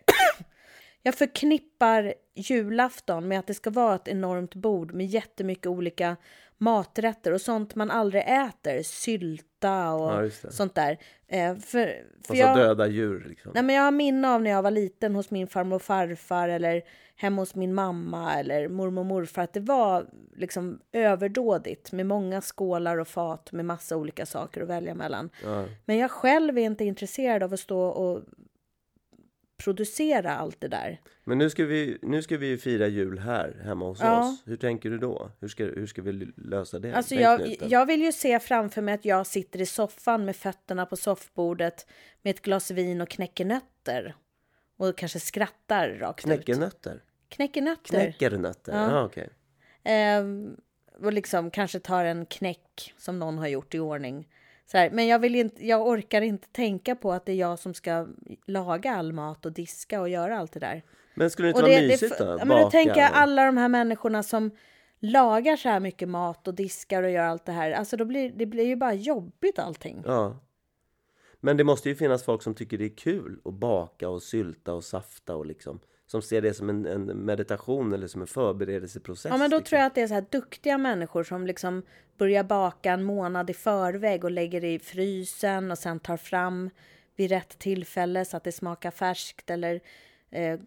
Jag förknippar julafton med att det ska vara ett enormt bord med jättemycket olika maträtter och sånt man aldrig äter. Sylta och ja, sånt där. Eh, för, för jag, döda djur liksom. Nej, men jag har minne av när jag var liten hos min farmor och farfar eller hemma hos min mamma eller mormor och morfar att det var liksom överdådigt med många skålar och fat med massa olika saker att välja mellan. Ja. Men jag själv är inte intresserad av att stå och producera allt det där. Men nu ska vi, nu ska vi fira jul här hemma hos ja. oss. Hur tänker du då? Hur ska, hur ska vi lösa det? Alltså jag, jag vill ju se framför mig att jag sitter i soffan med fötterna på soffbordet med ett glas vin och knäcker nötter. Och kanske skrattar rakt knäcker ut. Knäcker nötter? Ja, ah, okej. Okay. Eh, och liksom kanske tar en knäck som någon har gjort i ordning så här, men jag, vill inte, jag orkar inte tänka på att det är jag som ska laga all mat och diska och göra allt det där. Men skulle det inte och vara det, mysigt det, då? Men då tänker jag alla de här människorna som lagar så här mycket mat och diskar och gör allt det här. Alltså då blir det blir ju bara jobbigt allting. Ja. Men det måste ju finnas folk som tycker det är kul att baka och sylta och safta och liksom som ser det som en, en, meditation eller som en förberedelseprocess. Ja, men då liksom. tror jag att det är så här duktiga människor som liksom börjar baka en månad i förväg och lägger i frysen och sen tar fram vid rätt tillfälle så att det smakar färskt eller eh,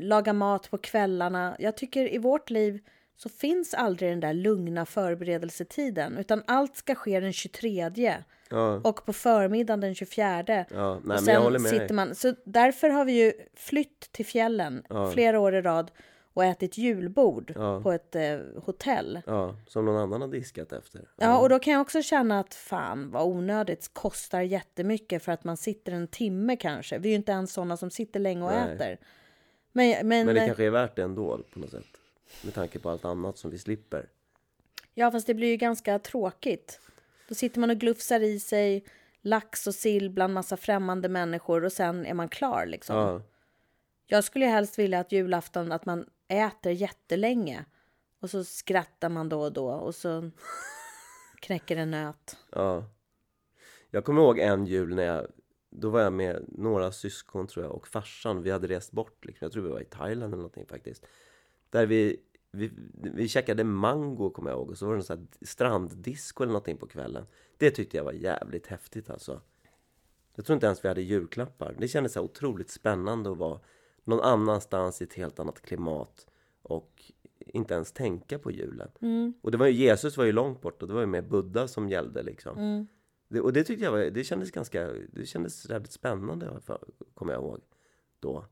lagar mat på kvällarna. Jag tycker i vårt liv så finns aldrig den där lugna förberedelsetiden utan allt ska ske den 23 ja. och på förmiddagen den 24. Ja, nej, och sen sitter man, så därför har vi ju flytt till fjällen ja. flera år i rad och ätit julbord ja. på ett eh, hotell. Ja, som någon annan har diskat efter. Ja. ja, och då kan jag också känna att fan vad onödigt, kostar jättemycket för att man sitter en timme kanske. Vi är ju inte ens sådana som sitter länge och nej. äter. Men, men, men det kanske är värt det ändå på något sätt. Med tanke på allt annat som vi slipper. Ja, fast det blir ju ganska tråkigt. Då sitter man och glufsar i sig lax och sill bland massa främmande människor och sen är man klar liksom. Ja. Jag skulle helst vilja att julafton att man äter jättelänge och så skrattar man då och då och så [laughs] Knäcker en nöt. Ja. Jag kommer ihåg en jul när jag Då var jag med några syskon tror jag och farsan Vi hade rest bort liksom. Jag tror vi var i Thailand eller någonting faktiskt Där vi vi, vi käkade mango kommer jag ihåg och så var det en sån här stranddisco eller någonting på kvällen Det tyckte jag var jävligt häftigt alltså Jag tror inte ens vi hade julklappar Det kändes så otroligt spännande att vara någon annanstans i ett helt annat klimat och inte ens tänka på julen. Mm. Och det var ju, Jesus var ju långt bort och det var ju mer Buddha som gällde liksom. Mm. Det, och det tyckte jag var, det kändes ganska, det kändes jävligt spännande kommer jag ihåg då.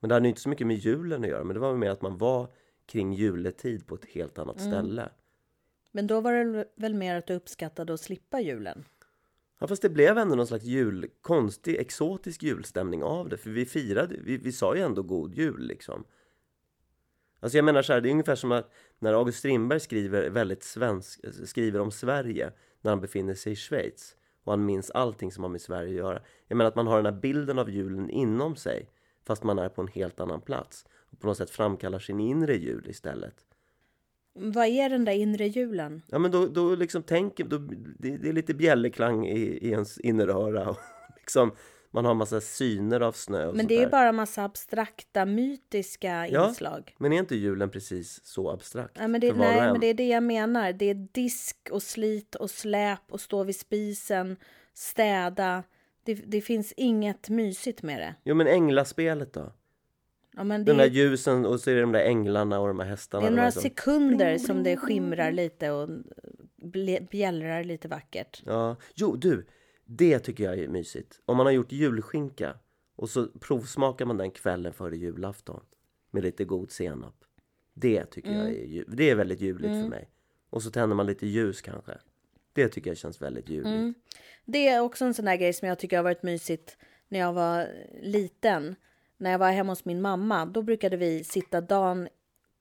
Men det hade inte så mycket med julen att göra, men det var mer att man var kring juletid på ett helt annat Mm. ställe. Men då var det väl mer att du uppskattade att slippa julen? Ja, fast det blev ändå någon slags jul, konstig, exotisk julstämning av det. För vi firade, vi, vi sa ju ändå god jul liksom. Alltså jag menar så här, det är ungefär som att när August Strindberg skriver väldigt svensk, skriver om Sverige när han befinner sig i Schweiz och han minns allting som har med Sverige att göra. Jag menar att man har den här bilden av julen inom sig fast man är på en helt annan plats och på något sätt framkallar sin inre jul istället. Vad är den där inre julen? Ja men då, då liksom tänker, då, det, det är lite bjällerklang i, i ens inneröra och [laughs] liksom man har massa syner av snö Men det är bara massa abstrakta, mytiska Ja. inslag. Men är inte julen precis så abstrakt? Nej, men det, nej, en? men det är det jag menar. Det är disk och slit och släp och stå vid spisen, städa. Det, det finns inget mysigt med det. Jo men änglaspelet då? Ja, men det, Den där är, ljusen och så är det de där änglarna och de här hästarna. det är de några här som- sekunder som det skimrar lite och bjällrar lite vackert. Ja, jo du, det tycker jag är mysigt. Om man har gjort julskinka och så provsmakar man den kvällen före julafton med lite god senap. Det tycker jag är, ju- det är väldigt juligt för mig. Och så tänder man lite ljus kanske. Det tycker jag känns väldigt juligt. Det är också en sån där grej som jag tycker har varit mysigt när jag var liten. När jag var hemma hos min mamma, då brukade vi sitta dagen,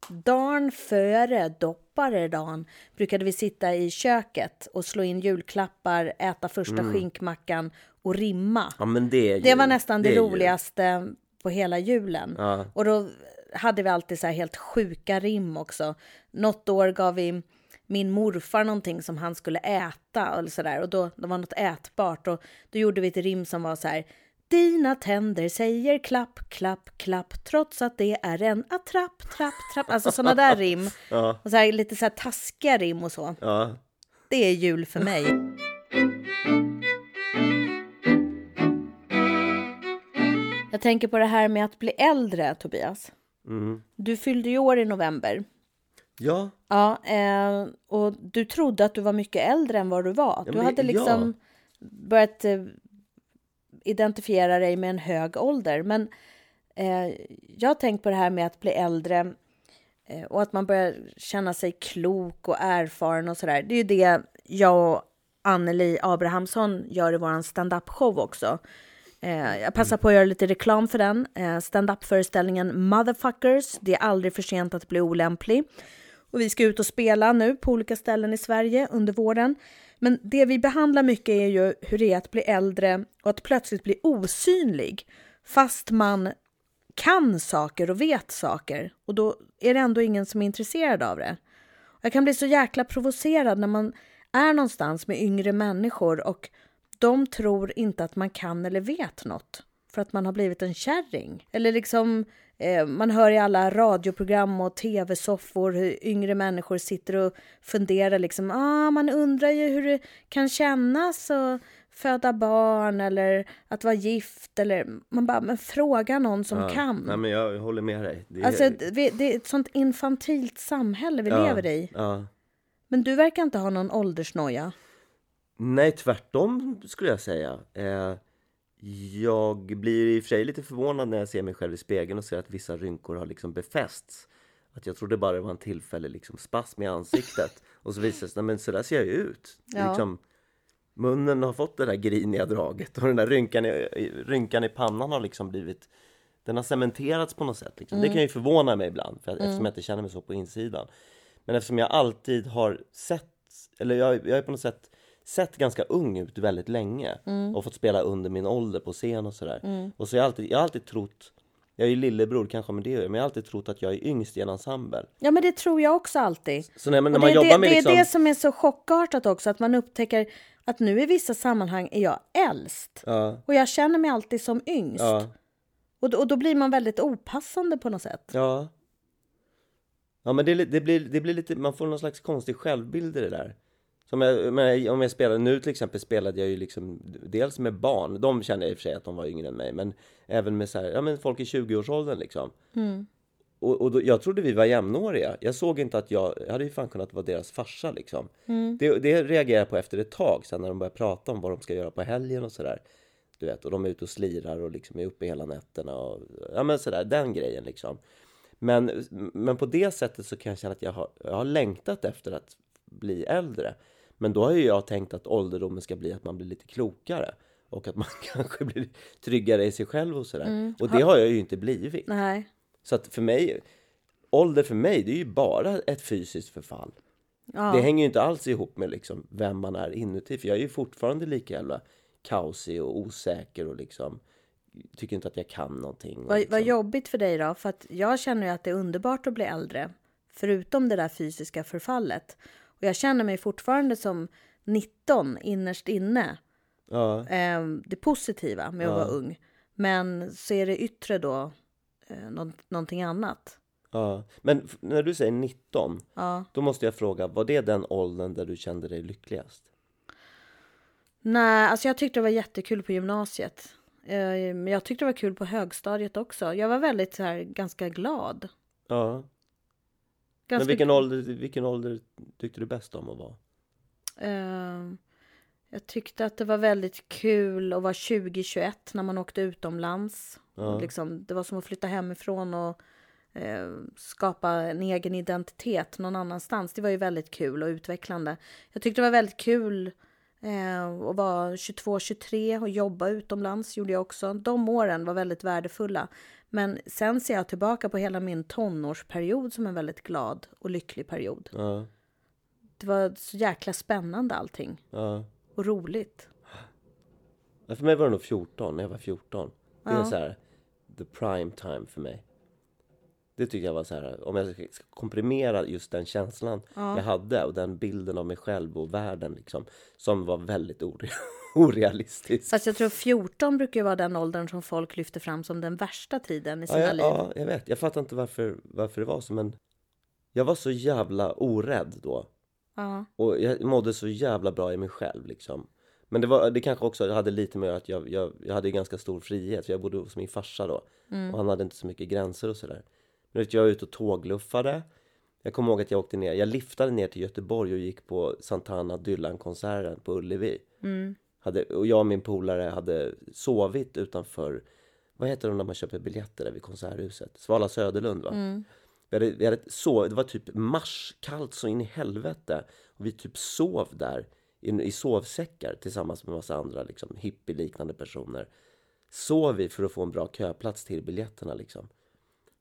dagen före dopparedagen, brukade vi sitta i köket och slå in julklappar, äta första skinkmackan och rimma. Ja det Det var nästan det, jul. roligaste på hela julen. Ja. Och då hade vi alltid så här helt sjuka rim också. Något år gav vi min morfar någonting som han skulle äta eller så där. och då det var något ätbart och då gjorde vi ett rim som var så här. Dina tänder säger klapp, klapp, klapp trots att det är en attrapp, trapp, trapp. Alltså sådana där rim. [laughs] Ja. Och så här, lite så här taskiga rim och så. Ja. Det är jul för mig. Jag tänker på det här med att bli äldre, Tobias. Mm. Du fyllde ju år i november. Ja, Ja, eh, och du trodde att du var mycket äldre än vad du var. Ja, du hade ja. liksom börjat eh, identifiera dig med en hög ålder. Men eh, jag har tänkt på det här med att bli äldre eh, och att man börjar känna sig klok och erfaren och sådär. Det är ju det jag och Anneli Abrahamsson gör i vår stand-up show också. Eh, jag passar på att göra lite reklam för den. Eh, stand-up-föreställningen Motherfuckers. Det är aldrig för sent att bli olämplig. Och vi ska ut och spela nu på olika ställen i Sverige under våren. Men det vi behandlar mycket är ju hur det är att bli äldre och att plötsligt bli osynlig. Fast man kan saker och vet saker. Och då är det ändå ingen som är intresserad av det. Jag kan bli så jäkla provocerad när man är någonstans med yngre människor och de tror inte att man kan eller vet något för att man har blivit en kärring. Eller liksom, man hör i alla radioprogram och tv-soffor hur yngre människor sitter och funderar liksom, ah, man undrar ju hur det kan kännas att föda barn eller att vara gift eller man bara, men fråga någon som ja. kan. Nej men jag håller med dig. Det är- Alltså, det det är ett sånt infantilt samhälle vi ja, lever i. Ja. Men du verkar inte ha någon åldersnoja. Nej, tvärtom skulle jag säga. Eh, jag blir i och för sig lite förvånad när jag ser mig själv i spegeln och ser att vissa rynkor har liksom befästs. Att jag trodde bara det var en tillfällig liksom spasm i ansiktet. Och så visar det sig, men så där ser jag ju ut. Ja. Liksom, munnen har fått det där griniga draget och den där rynkan i, rynkan i pannan har liksom blivit den har cementerats på något sätt. Liksom. Det kan ju förvåna mig ibland för att, eftersom jag inte känner mig så på insidan. Men eftersom jag alltid har sett, eller jag, jag är på något sätt sett ganska ung ut väldigt länge och fått spela under min ålder på scen och sådär. Och så har jag alltid, jag har alltid trott Jag är ju lillebror kanske med det men jag har alltid trott att jag är yngst i en ensemble. Ja, men det tror jag också alltid. Så när, när Och man det, jobbar det, med det liksom... är det som är så chockartat också, att man upptäcker att nu i vissa sammanhang är jag äldst. Ja, Och jag känner mig alltid som yngst. ja, Och, då- och då blir man väldigt opassande på något sätt. ja. Ja men det, det, blir, det blir lite, man får någon slags konstig självbild i det där. Som jag, men om jag spelar, nu till exempel spelade jag ju liksom dels med barn, de kände jag i och för sig att de var yngre än mig, men även med så här, ja men folk i 20-årsåldern liksom. Och, och då, jag trodde vi var jämnåriga. Jag såg inte att jag, jag hade ju fan kunnat vara deras farsa liksom. Det, det reagerade jag på efter ett tag, sen när de började prata om vad de ska göra på helgen och sådär. Du vet, och de är ute och slirar och liksom är uppe hela nätterna och ja men sådär, den grejen liksom. Men, men på det sättet så kan jag känna att jag har, jag har längtat efter att bli äldre. Men då har ju jag tänkt att ålderdomen ska bli att man blir lite klokare. Och att man [laughs] kanske blir tryggare i sig själv och sådär. Och det har jag ju inte blivit. Nej. Så att för mig, ålder för mig, det är ju bara ett fysiskt förfall. Ja. Det hänger ju inte alls ihop med liksom vem man är inuti. För jag är ju fortfarande lika jävla kaosig och osäker och liksom tycker inte att jag kan någonting. Vad, liksom. vad jobbigt för dig då? För att jag känner ju att det är underbart att bli äldre. Förutom det där fysiska förfallet. Och jag känner mig fortfarande som 19 innerst inne. Ja, Eh, det positiva med att vara ung. Men så är det yttre då eh, nå- någonting annat. ja. Men när du säger 19, Ja. då måste jag fråga, var det den åldern där du kände dig lyckligast? Nej, alltså jag tyckte det var jättekul på gymnasiet. Eh, Men jag tyckte det var kul på högstadiet också. Jag var väldigt så här, ganska glad. Ja. Ganska Men vilken ålder, vilken ålder tyckte du bäst om att vara? Eh, jag tyckte att det var väldigt kul att vara 20-21 när man åkte utomlands. Ja. Liksom, det var som att flytta hemifrån och eh, skapa en egen identitet någon annanstans. Det var ju väldigt kul och utvecklande. Jag tyckte det var väldigt kul eh, att vara 22-23 och jobba utomlands gjorde jag också. De åren var väldigt värdefulla. Men sen ser jag tillbaka på hela min tonårsperiod som en väldigt glad och lycklig period. Ja, Det var så jäkla spännande allting ja. och roligt. Ja, För mig var det nog 14, när jag var 14. Det är så här, the prime time för mig. Det tycker jag var så här, om jag ska komprimera just den känslan jag hade och den bilden av mig själv och världen liksom, som var väldigt ore [laughs] orealistisk. Fast jag tror 14 brukar vara den åldern som folk lyfter fram som den värsta tiden i Ja, sina jag, liv. ja, jag vet. Jag fattar inte varför, varför det var så, men jag var så jävla orädd då. Ja. Och jag mådde så jävla bra i mig själv liksom. Men det, var, det kanske också hade lite med att jag, jag, jag hade ganska stor frihet. För jag bodde hos min farsa då. Och han hade inte så mycket gränser och sådär. Men vet, jag var ute och tågluffade. Jag kommer ihåg att jag åkte ner, jag liftade ner till Göteborg och gick på Santana Dylan-konserten på Ullevi. Hade, och jag och min polare hade sovit utanför, vad heter det när man köper biljetter där vid Konserthuset? Svala Söderlund va? Vi hade, vi hade sov, det var typ mars, kallt så in i helvete. Och vi typ sov där i, i sovsäckar tillsammans med massa andra liksom, hippie-liknande personer. Sov vi för att få en bra köplats till biljetterna liksom.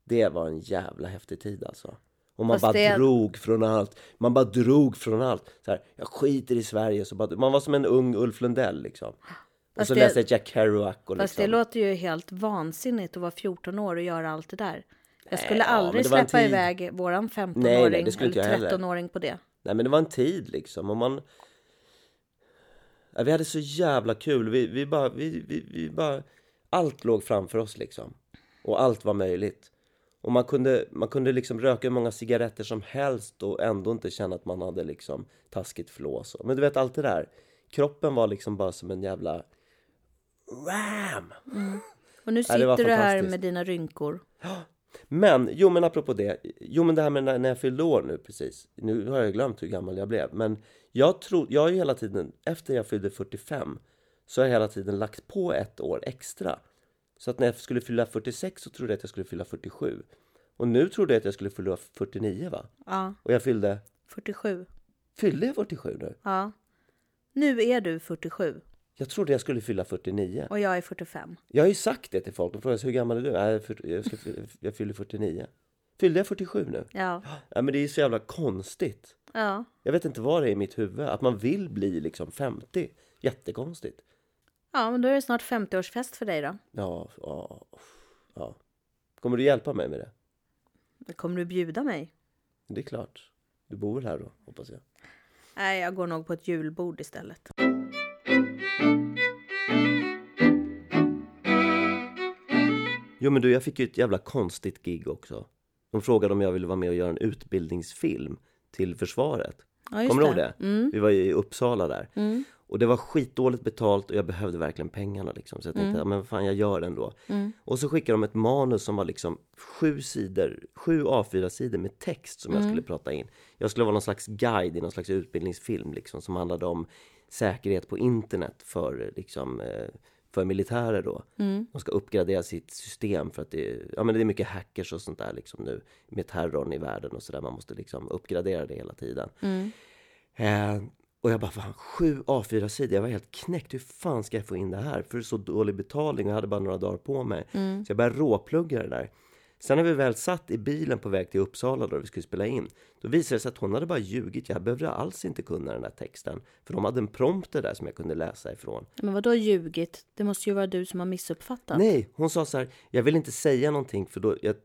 Det var en jävla häftig tid alltså. Och man Fast bara det- drog från allt. Man bara drog från allt. Så här, jag skiter i Sverige. Så bara, man var som en ung Ulf Lundell liksom. Och Fast så det- läste jag Jack Kerouac och Fast liksom. det låter ju helt vansinnigt att vara 14 år och göra allt det där. Jag skulle ja, men aldrig en släppa tid. iväg våran Nej, 15-åring nej, det skulle inte jag eller heller. 13-åring på det. Nej men det var en tid liksom och man ja, Vi hade så jävla kul, vi, vi, bara, vi, vi, vi bara Allt låg framför oss liksom Och allt var möjligt Och man kunde, man kunde liksom röka hur många cigaretter som helst och ändå inte känna att man hade liksom taskigt flås Men du vet allt det där Kroppen var liksom bara som en jävla Ram! Och nu [laughs] Ja, sitter du här med dina rynkor. [gasps] Men, jo men apropå det, jo men det här med när, när jag fyllde år nu precis. Nu har jag glömt hur gammal jag blev, men jag tror, jag har ju hela tiden, efter jag fyllde 45, så har jag hela tiden lagt på ett år extra. Så att när jag skulle fylla 46 så trodde jag att jag skulle fylla 47. Och nu trodde jag att jag skulle fylla 49 va? Ja, Och jag fyllde, 47. fyllde jag 47 nu? Ja. Nu är du 47 Jag trodde jag skulle fylla 49. och jag är 45. Jag har ju sagt det till folk, de frågar sig, hur gammal är du? Nej, jag, ska, [laughs] jag fyller 49. Fyllde jag 47 nu? Ja. Ja men det är så jävla konstigt. Ja. Jag vet inte vad det är i mitt huvud. Att man vill bli liksom 50. Jättekonstigt. Ja, men då är det snart 50-årsfest för dig då. Ja, ja, ja. Kommer du hjälpa mig med det? Kommer du bjuda mig? Det är klart. Du bor väl här då, hoppas jag. Nej, jag går nog på ett julbord istället. Jo men du, jag fick ju ett jävla konstigt gig också. De frågade om jag ville vara med och göra en utbildningsfilm till försvaret. Ja, Kommer du ihåg det? Mm. Vi var i Uppsala där. Mm. Och det var skitdåligt betalt och jag behövde verkligen pengarna liksom. Så jag tänkte, Mm. ja, men fan jag gör det ändå. Och så skickade de ett manus som var liksom sju sidor, sju A4-sidor med text som Mm. jag skulle prata in. Jag skulle vara någon slags guide i någon slags utbildningsfilm liksom som handlade om säkerhet på internet för liksom eh, för militärer då. Mm. De ska uppgradera sitt system för att det, ja, men det är mycket hackers och sånt där liksom nu med terrorn i världen och sådär. Man måste liksom uppgradera det hela tiden. Mm. Eh, och jag bara, fan, sju A4-sidor, jag var helt knäckt. Hur fan ska jag få in det här? För det är så dålig betalning och jag hade bara några dagar på mig. Så jag började råplugga det där. Sen när vi väl satt i bilen på väg till Uppsala då vi skulle spela in, då visade det sig att hon hade bara ljugit. Jag behövde alls inte kunna den där texten. För de hade en prompter där som jag kunde läsa ifrån. Men vad då ljugit? Det måste ju vara du som har missuppfattat. Nej, hon sa så här, jag vill inte säga någonting för då, jag,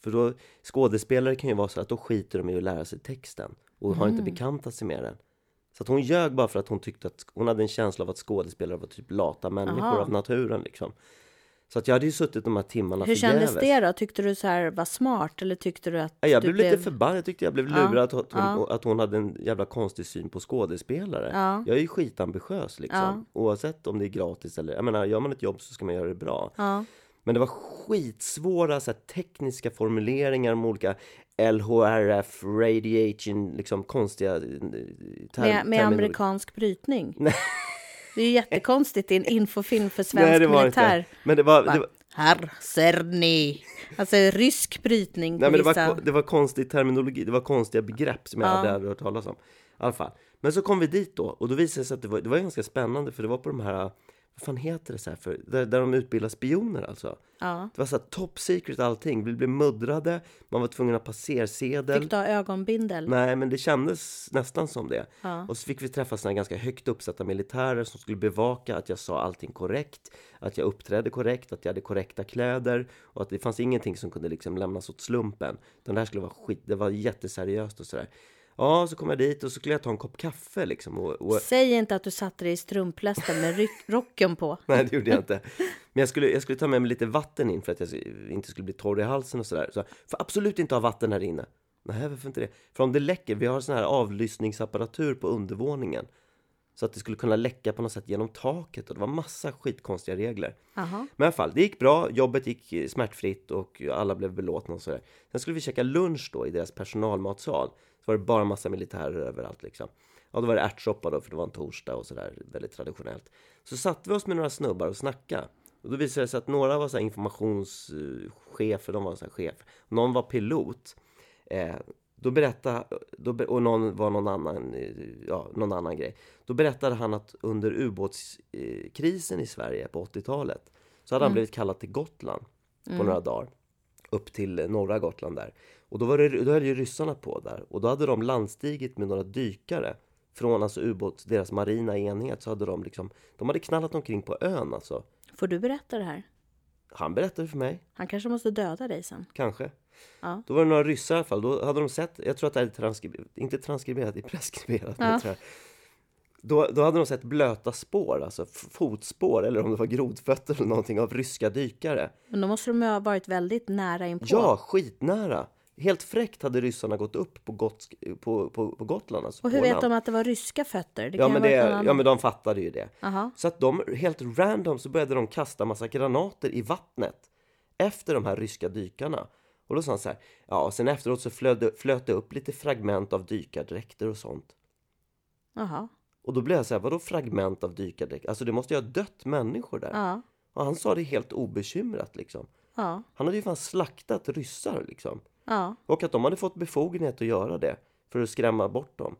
för då skådespelare kan ju vara så att då skiter de i att lära sig texten och har inte bekantat sig med den. Så att hon ljög bara för att hon tyckte att hon hade en känsla av att skådespelare var typ lata människor Aha. av naturen liksom. Så att jag hade ju suttit de här timmarna Hur förgäves. kändes det då? Tyckte du så här var smart eller tyckte du att Ja, jag du blev lite förbannad, jag tyckte jag blev Ja, lurad att hon, ja. att hon hade en jävla konstig syn på skådespelare. Ja. Jag är ju skitambitiös liksom. Oavsett om det är gratis eller, jag menar, gör man ett jobb så ska man göra det bra. Men det var skitsvåra så här, tekniska formuleringar om olika LHRF, radiation, liksom konstiga eh, term, Med, med amerikansk brytning? [laughs] Det är ju jättekonstigt i en infofilm för svensk Nej, det var militär. inte. Men det var, det Va? var, Herr Cerny. Alltså rysk brytning nej, men det, vissa. var, det var konstig terminologi, det var konstiga begrepp som jag Ja. hade aldrig hört talas om. I alla fall. Men så kom vi dit då och då visade det sig att det var, det var ganska spännande för det var på de här, vad fan heter det så här för, där, där de utbildar spioner alltså. Ja. Det var så här top secret allting, vi blev muddrade, man var tvungen att ha passersedel. Fick du ha ögonbindel? Nej, men det kändes nästan som det. Ja. Och så fick vi träffa såna här ganska högt uppsatta militärer som skulle bevaka att jag sa allting korrekt, att jag uppträdde korrekt, att jag hade korrekta kläder och att det fanns ingenting som kunde liksom lämnas åt slumpen. Den där skulle vara skit, det var jätteseriöst och sådär. Ja, så kom jag dit och så skulle jag ta en kopp kaffe liksom. Och, och, Säg inte att du satte dig i strumplästen med [laughs] rocken på. nej, det gjorde jag inte. Men jag skulle, jag skulle ta med mig lite vatten in för att jag inte skulle bli torr i halsen och sådär. Så, för absolut inte ha vatten här inne. Nej, varför inte det? För om det läcker, vi har sån här avlyssningsapparatur på undervåningen. Så att det skulle kunna läcka på något sätt genom taket och det var massa skitkonstiga regler. Jaha. Men i alla fall, det gick bra, jobbet gick eh, smärtfritt och alla blev belåtna och sådär. Sen skulle vi käka lunch då i deras personalmatsal. Så var det bara massa militärer överallt liksom. Ja, då var det ärtsoppa då, för det var en torsdag och sådär, väldigt traditionellt. Så satte vi oss med några snubbar och snackade. Och då visade det sig att några var så här informationschefer, de var så här chef. Någon var pilot. Eh, då berättade, då, och någon var någon annan, eh, ja, någon annan grej. Då berättade han att under ubåtskrisen i Sverige på 80-talet så hade han blivit kallad till Gotland på några dagar. Upp till norra Gotland där. Och då, var det, då höll ju ryssarna på där. Och då hade de landstigit med några dykare. Från alltså ubåts, deras marina enhet så hade de liksom, de hade knallat omkring på ön alltså. Får du berätta det här? Han berättade för mig, Han kanske måste döda dig sen. kanske. Ja. Då var det några ryssar i alla fall, då hade de sett, jag tror att det är transkriberat, inte transkriberat, det är preskriberat. Ja. jag jag- Då, då hade de sett blöta spår, alltså fotspår eller om det var grodfötter eller någonting av ryska dykare. Men då måste de ju ha varit väldigt nära inpå. Ja, skitnära! Helt fräckt hade ryssarna gått upp på, Gotsk, på, på, på Gotland. Alltså Och hur vet de att det var ryska fötter? Det Ja men, det, ja men de fattade ju det. Jaha. Så att de helt random så började de kasta massa granater i vattnet efter de här ryska dykarna. Och då sa han så här, ja och sen efteråt så flöt det, flöt det upp lite fragment av dykardräkter och sånt. Jaha. Och då blev jag så här, vadå fragment av dykardräkter? Alltså det måste ju ha dött människor där. Ja. Och han sa det helt obekymrat liksom. Ja. Han hade ju fan slaktat ryssar liksom. Ja. Och att de hade fått befogenhet att göra det. För att skrämma bort dem.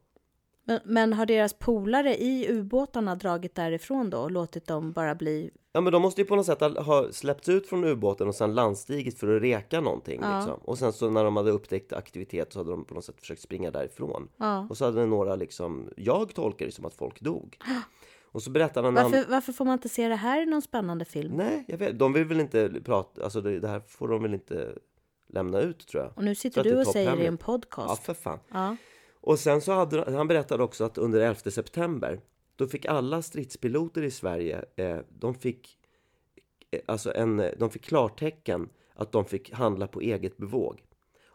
Men, men har deras polare i ubåtarna dragit därifrån då och låtit dem bara bli... Ja men de måste ju på något sätt ha släppts ut från ubåten och sen landstigit för att reka någonting Ja. liksom. Och sen så när de hade upptäckt aktivitet så hade de på något sätt försökt springa därifrån. Ja. Och så hade några liksom, jag tolkar det som att folk dog. [gasps] Och så berättar han- Varför, varför får man inte se det här i någon spännande film? Nej, jag vet, de vill väl inte prata, alltså det, det här får de väl inte lämna ut tror jag. Och nu sitter du och säger det i en topphemligt. Ja, podcast. för fan. Ja. Och sen så hade han berättade också att under 11 september då fick alla stridspiloter i Sverige, eh, de fick eh, alltså en, de fick klartecken att de fick handla på eget bevåg.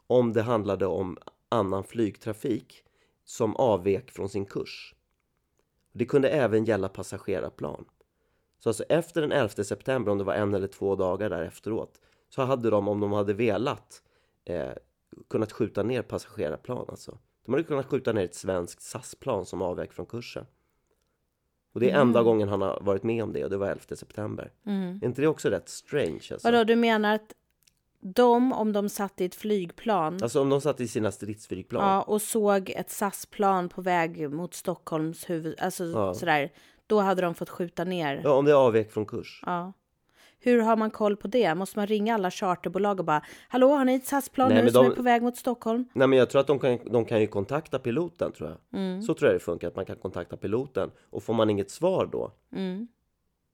Om det handlade om annan flygtrafik som avvek från sin kurs. Det kunde även gälla passagerarplan. Så alltså efter den 11 september, om det var en eller två dagar där efteråt, så hade de, om de hade velat, eh, kunnat skjuta ner passagerarplan alltså. De hade kunnat skjuta ner ett svenskt SAS-plan som avvek från kursen. Och det är enda gången han har varit med om det och det var 11 september. Är inte det också rätt strange? Alltså? Vadå, du menar att de, om de satt i ett flygplan Alltså om de satt i sina stridsflygplan. ja, och såg ett SAS-plan på väg mot Stockholms huvud, alltså Ja. sådär, då hade de fått skjuta ner. Ja, om det avvek från kurs. Ja. Hur har man koll på det? Måste man ringa alla charterbolag och bara Hallå, har ni ett SAS-plan nu som de- är på väg mot Stockholm? Nej men jag tror att de kan, de kan ju kontakta piloten tror jag. Mm. Så tror jag det funkar, att man kan kontakta piloten. Och får man inget svar då. Mm.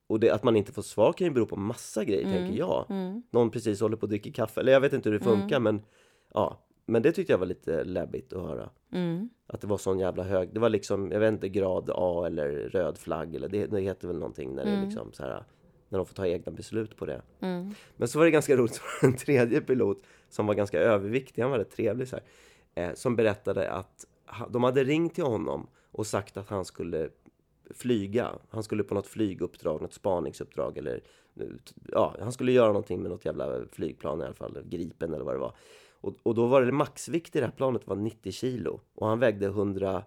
Och det, att man inte får svar kan ju bero på massa grejer Mm. tänker jag. Någon precis håller på att dricka kaffe. Eller jag vet inte hur det funkar men ja. Men det tyckte jag var lite läbbigt att höra. Mm. Att det var sån jävla hög. Det var liksom, jag vet inte, grad A eller röd flagg. Eller det, det heter väl någonting när det är liksom så här. När de får ta egna beslut på det. Mm. Men så var det ganska roligt, [laughs] en tredje pilot som var ganska överviktig, han var rätt trevlig så här, eh, som berättade att de hade ringt till honom och sagt att han skulle flyga. Han skulle på något flyguppdrag, något spaningsuppdrag eller ja, han skulle göra någonting med något jävla flygplan i alla fall, Gripen eller vad det var. Och, och då var det maxvikt i det här planet var 90 kilo och han vägde 100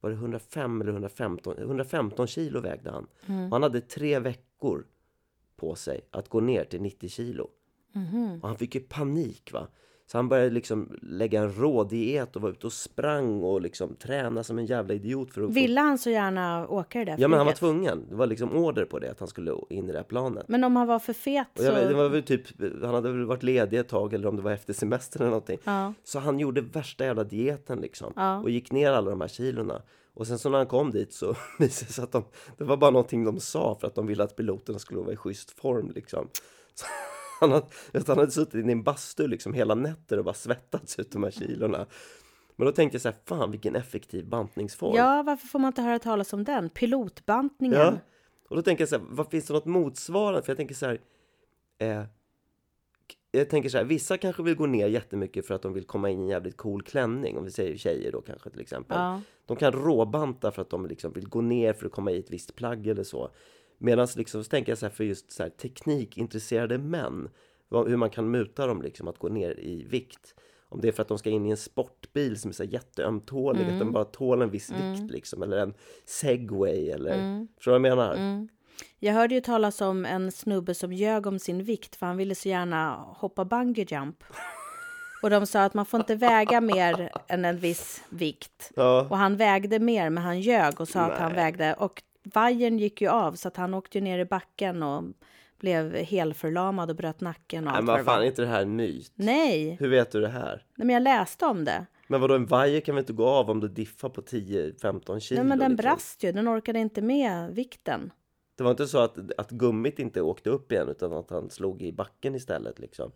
var det 105 eller 115? 115 kilo vägde han. Och han hade tre veckor på sig att gå ner till 90 kilo. Och han fick ju panik va. Så han började liksom lägga en rå diet och var ute och sprang och liksom träna som en jävla idiot för att. Ville han så gärna åka det där Ja men han var flyget? tvungen. Det var liksom order på det att han skulle in i det här planet. Men om han var för fet jag, vet- det så... var väl typ, han hade väl varit ledig ett tag eller om det var efter semestern eller någonting. Ja. Så han gjorde värsta jävla dieten liksom. Ja. Och gick ner alla de här kilorna. Och sen så när han kom dit så [laughs] visade det sig att de, det var bara någonting de sa för att de ville att piloterna skulle vara i schysst form liksom. Så [laughs] han, hade, han hade suttit i en bastu liksom hela nätter och bara svettats ut de här kilorna. Men då tänkte jag så här, fan vilken effektiv bantningsform. ja, varför får man inte höra talas om den? Pilotbantningen. Ja. Och då tänker jag så här, vad finns det något motsvarande? För jag tänker så här, eh, jag tänker så här, vissa kanske vill gå ner jättemycket för att de vill komma in i en jävligt cool klänning. Om vi säger tjejer då kanske till exempel. Ja. De kan råbanta för att de liksom vill gå ner för att komma i ett visst plagg eller så. Medan liksom, så tänker jag så här för just så här, teknikintresserade män, vad, hur man kan muta dem liksom att gå ner i vikt. Om det är för att de ska in i en sportbil som är så jätteömtålig, att de bara tål en viss vikt liksom. Eller en segway eller, förstår du vad jag menar? Jag hörde ju talas om en snubbe som ljög om sin vikt för han ville så gärna hoppa bungee jump. Och de sa att man får inte väga mer än en viss vikt. Ja. Och han vägde mer, men han ljög och sa att han Nej. vägde. Och vajern gick ju av, så att han åkte ner i backen och blev helförlamad och bröt nacken och Nej allt men vad fan, är inte det här en myt? Nej, Hur vet du det här? Nej, men jag läste om det. Men vadå, en vajer kan väl inte gå av om du diffar på 10-15 kilo? Nej, men den liksom? brast ju, den orkade inte med vikten. Det var inte så att, att gummit inte åkte upp igen utan att han slog i backen istället liksom.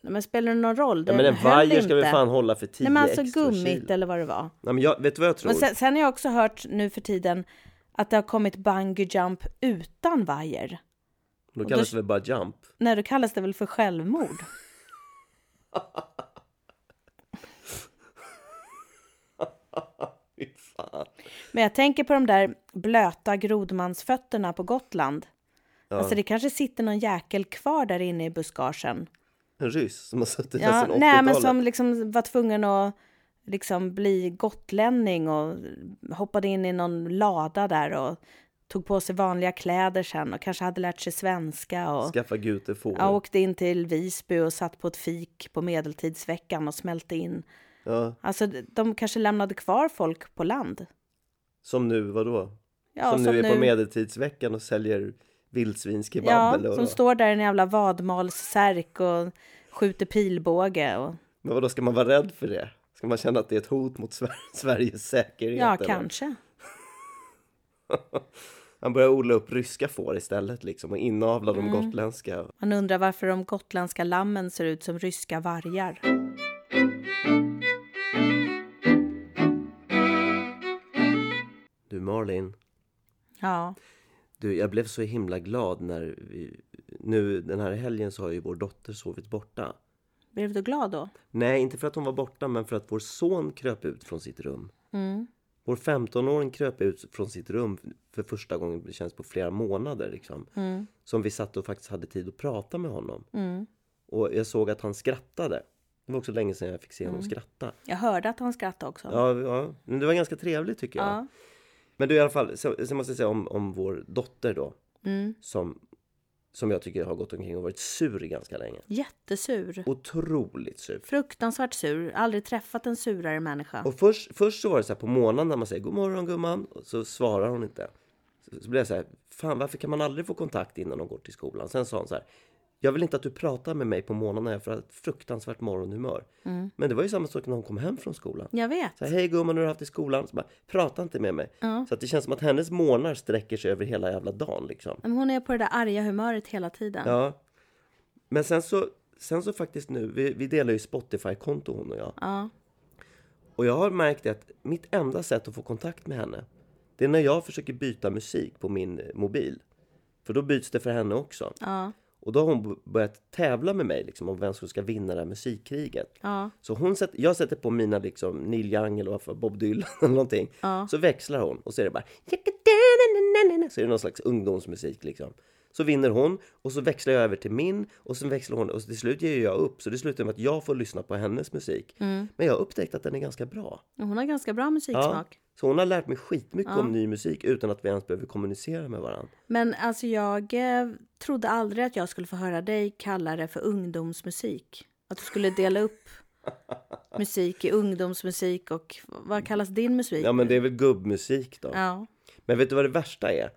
Men spelar det någon roll? Ja, Den men en vajer ska väl fan hålla för 10 Nej, men alltså extra gummit kilo. eller vad det var. Nej, men jag, vet du vad jag tror? Men sen, sen har jag också hört nu för tiden att det har kommit bungee jump utan vajer. Då kallas då- det väl bara jump? Nej, då kallas det väl för självmord. [laughs] fan. Men jag tänker på de där blöta grodmansfötterna på Gotland. Alltså det kanske sitter någon jäkel kvar där inne i buskagen. En ryss som har suttit där Ja, sedan nej, men 80-talet. som liksom var tvungen att liksom bli gotlänning och hoppade in i någon lada där och tog på sig vanliga kläder sen och kanske hade lärt sig svenska och Skaffa gutefår. jag åkte in till Visby och satt på ett fik på medeltidsveckan och smälte in. Ja, Alltså de kanske lämnade kvar folk på land. som nu, vadå? Ja, som, nu är på medeltidsveckan och säljer vildsvinskebab Ja, eller som står där i en jävla vadmalssärk och skjuter pilbåge. Och, Men vadå, ska man vara rädd för det? Ska man känna att det är ett hot mot Sver- [laughs] Sveriges säkerhet? ja, eller? kanske. [laughs] Han börjar odla upp ryska får istället liksom och inavla de Mm. gotländska. Man undrar varför de gotländska lammen ser ut som ryska vargar. Du Marlin, Ja, du, jag blev så himla glad när vi, nu den här helgen så har ju vår dotter sovit borta. blev du glad då? Nej, inte för att hon var borta, men för att vår son kröp ut från sitt rum. Mm. Vår 15-åring kröp ut från sitt rum för första gången, det känns på flera månader liksom. Mm. Som vi satt och faktiskt hade tid att prata med honom. Mm. Och jag såg att han skrattade. Det var också länge sedan jag fick se honom skratta. Jag hörde att han skrattade också. Ja, ja, men det var ganska trevligt tycker jag. Ja. Men du i alla fall, så måste jag säga om, om vår dotter då. Mm. Som, som jag tycker har gått omkring och varit sur ganska länge. Jättesur. Otroligt sur. Fruktansvärt sur. Aldrig träffat en surare människa. Och först, först så var det så här på morgonen när man säger god morgon gumman och så svarar hon inte. Så, så blev jag så här, fan varför kan man aldrig få kontakt innan de går till skolan? Sen sa hon så här, jag vill inte att du pratar med mig på morgonen när jag får ett fruktansvärt morgonhumör. Men det var ju samma sak när hon kom hem från skolan. Jag vet. Så här, hej gumman, hur har du haft i skolan? Så bara, prata inte med mig. Så att det känns som att hennes morgnar sträcker sig över hela jävla dagen liksom. Men hon är på det där arga humöret hela tiden. Ja. Men sen så, sen så faktiskt nu, vi, vi delar ju Spotify-konto hon och jag. Ja. Och jag har märkt att mitt enda sätt att få kontakt med henne, det är när jag försöker byta musik på min mobil. För då byts det för henne också. Ja. Och då har hon börjat tävla med mig liksom, om vem som ska vinna det här musikkriget. Ja. Så hon sätter, jag sätter på mina liksom Neil Young eller Bob Dylan eller någonting. Så växlar hon och så är det bara så är det någon slags ungdomsmusik liksom. Så vinner hon och så växlar jag över till min och sen växlar hon och till slut ger jag upp. Så det slutar med att jag får lyssna på hennes musik. Men jag har upptäckt att den är ganska bra. Hon har ganska bra Ja, musiksmak. Så hon har lärt mig skitmycket om ny musik utan att vi ens behöver kommunicera med varandra. Men alltså jag eh, trodde aldrig att jag skulle få höra dig kalla det för ungdomsmusik. Att du skulle dela upp [laughs] musik i ungdomsmusik och vad kallas din musik? Ja men det är väl gubbmusik då. Ja. Men vet du vad det värsta är?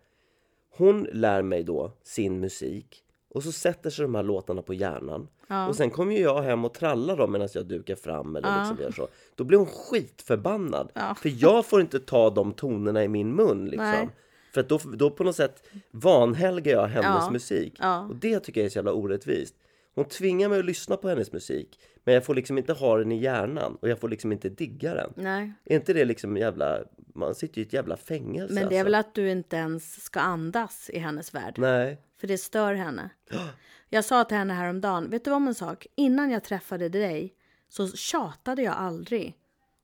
Hon lär mig då sin musik och så sätter sig de här låtarna på hjärnan. Och sen kommer ju jag hem och trallar dem medan jag dukar fram eller liksom gör så. Då blir hon skitförbannad. För jag får inte ta de tonerna i min mun liksom. Nej. För att då, då på något sätt vanhelgar jag hennes Ja. musik. Ja. Och det tycker jag är så jävla orättvist. Hon tvingar mig att lyssna på hennes musik. Men jag får liksom inte ha den i hjärnan. Och jag får liksom inte digga den. Nej. Är inte det liksom jävla... Man sitter ju i ett jävla fängelse Men det är alltså. väl att du inte ens ska andas i hennes värld. Nej. För det stör henne. [gasps] Jag sa till henne häromdagen, vet du om en sak? Innan jag träffade dig så tjatade jag aldrig.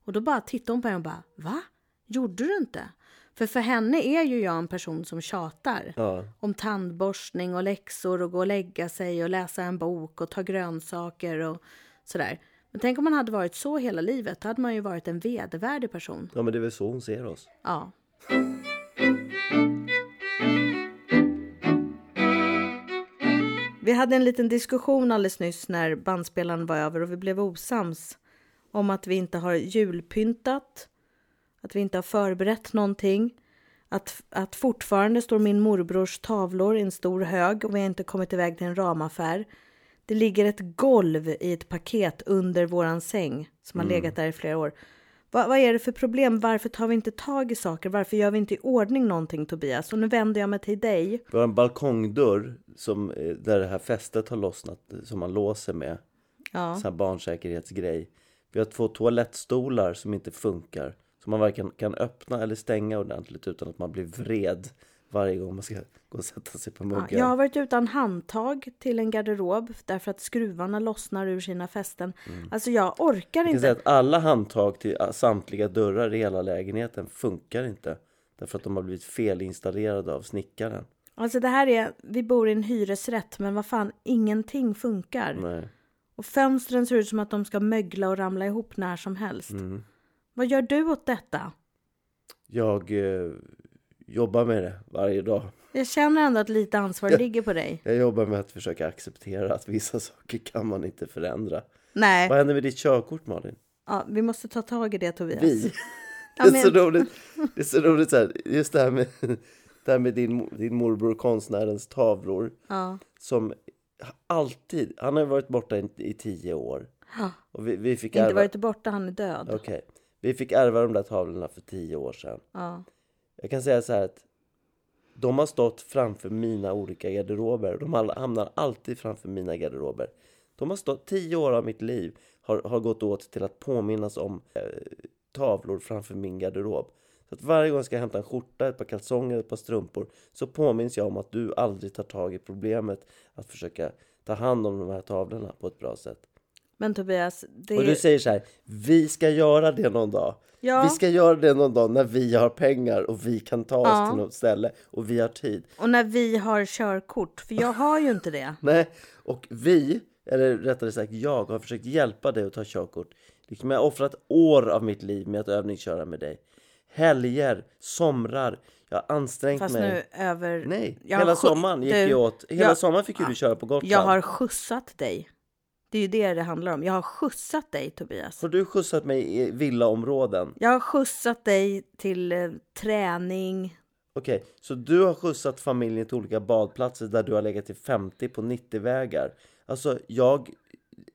Och då bara tittade hon på mig och bara, va? Gjorde du inte? För för henne är ju jag en person som tjatar. Ja. Om tandborstning och läxor och gå och lägga sig och läsa en bok och ta grönsaker och sådär. Men tänk om man hade varit så hela livet, då hade man ju varit en vedervärdig person. Ja men det är väl så hon ser oss. Ja. Vi hade en liten diskussion alldeles nyss när bandspelaren var över och vi blev osams om att vi inte har julpyntat, att vi inte har förberett någonting, att, att fortfarande står min morbrors tavlor i en stor hög och vi har inte kommit iväg till en ramaffär. Det ligger ett golv i ett paket under våran säng som har legat där i flera år. Vad, vad är det för problem? Varför tar vi inte tag i saker? Varför gör vi inte i ordning någonting Tobias? Och nu vänder jag mig till dig. Vi har en balkongdörr som, eh, där det här fästet har lossnat eh, som man låser med. Ja. Sån här barnsäkerhetsgrej. Vi har två toalettstolar som inte funkar. Som man varken kan öppna eller stänga ordentligt utan att man blir vred varje gång man ska gå och sätta sig på Ja, muggen. jag har varit utan handtag till en garderob därför att skruvarna lossnar ur sina fästen. Alltså jag orkar Jag inte. säga att alla handtag till samtliga dörrar i hela lägenheten funkar inte. Därför att de har blivit felinstallerade av snickaren. Alltså det här är, vi bor i en hyresrätt men vad fan, ingenting funkar. Nej. Och fönstren ser ut som att de ska mögla och ramla ihop när som helst. Mm. Vad gör du åt detta? Jag eh, jobbar med det varje dag. Jag känner ändå att lite ansvar ligger på dig. Jag jobbar med att försöka acceptera att vissa [laughs] saker kan man inte förändra. Nej, Vad händer med ditt körkort Malin? ja, vi måste ta tag i det Tobias. Vi? [laughs] [laughs] Det är så roligt, det är så roligt så här, just det här med, det här med din, din morbror konstnärens tavlor. Ja. Som alltid, han har varit borta i, i tio år. Ja. Och vi, vi fick Inte ärva, varit borta, han är död. Okej. Vi fick ärva de där tavlorna för tio år sedan. Ja. Jag kan säga så här att de har stått framför mina olika garderober. De hamnar alltid framför mina garderober. De har stått, tio år av mitt liv har, har gått åt till att påminnas om eh, tavlor framför min garderob. Så att varje gång jag ska hämta en skjorta, ett par kalsonger, ett par strumpor så påminns jag om att du aldrig tar tag i problemet att försöka ta hand om de här tavlorna på ett bra sätt. Men Tobias, det Och du säger så här, vi ska göra det någon dag. Ja. Vi ska göra det någon dag när vi har pengar och vi kan ta oss Ja. till något ställe och vi har tid. och när vi har körkort, för jag har ju inte det. [laughs] Nej, och vi, eller rättare sagt jag, har försökt hjälpa dig att ta körkort. Liksom jag har offrat år av mitt liv med att övningsköra med dig. Helger, somrar, jag har ansträngt Fast mig. nu över... Nej, Jag hela sommaren gick du, ju åt. Hela jag- sommaren fick ju du köra på Gotland. Jag har skjutsat dig. Det är ju det det handlar om. Jag har skjutsat dig, Tobias. Har du skjutsat mig i villaområden? Jag har skjutsat dig till eh, träning. Okej, så du har skjutsat familjen till olika badplatser där du har legat till 50 på 90-vägar. Alltså, jag...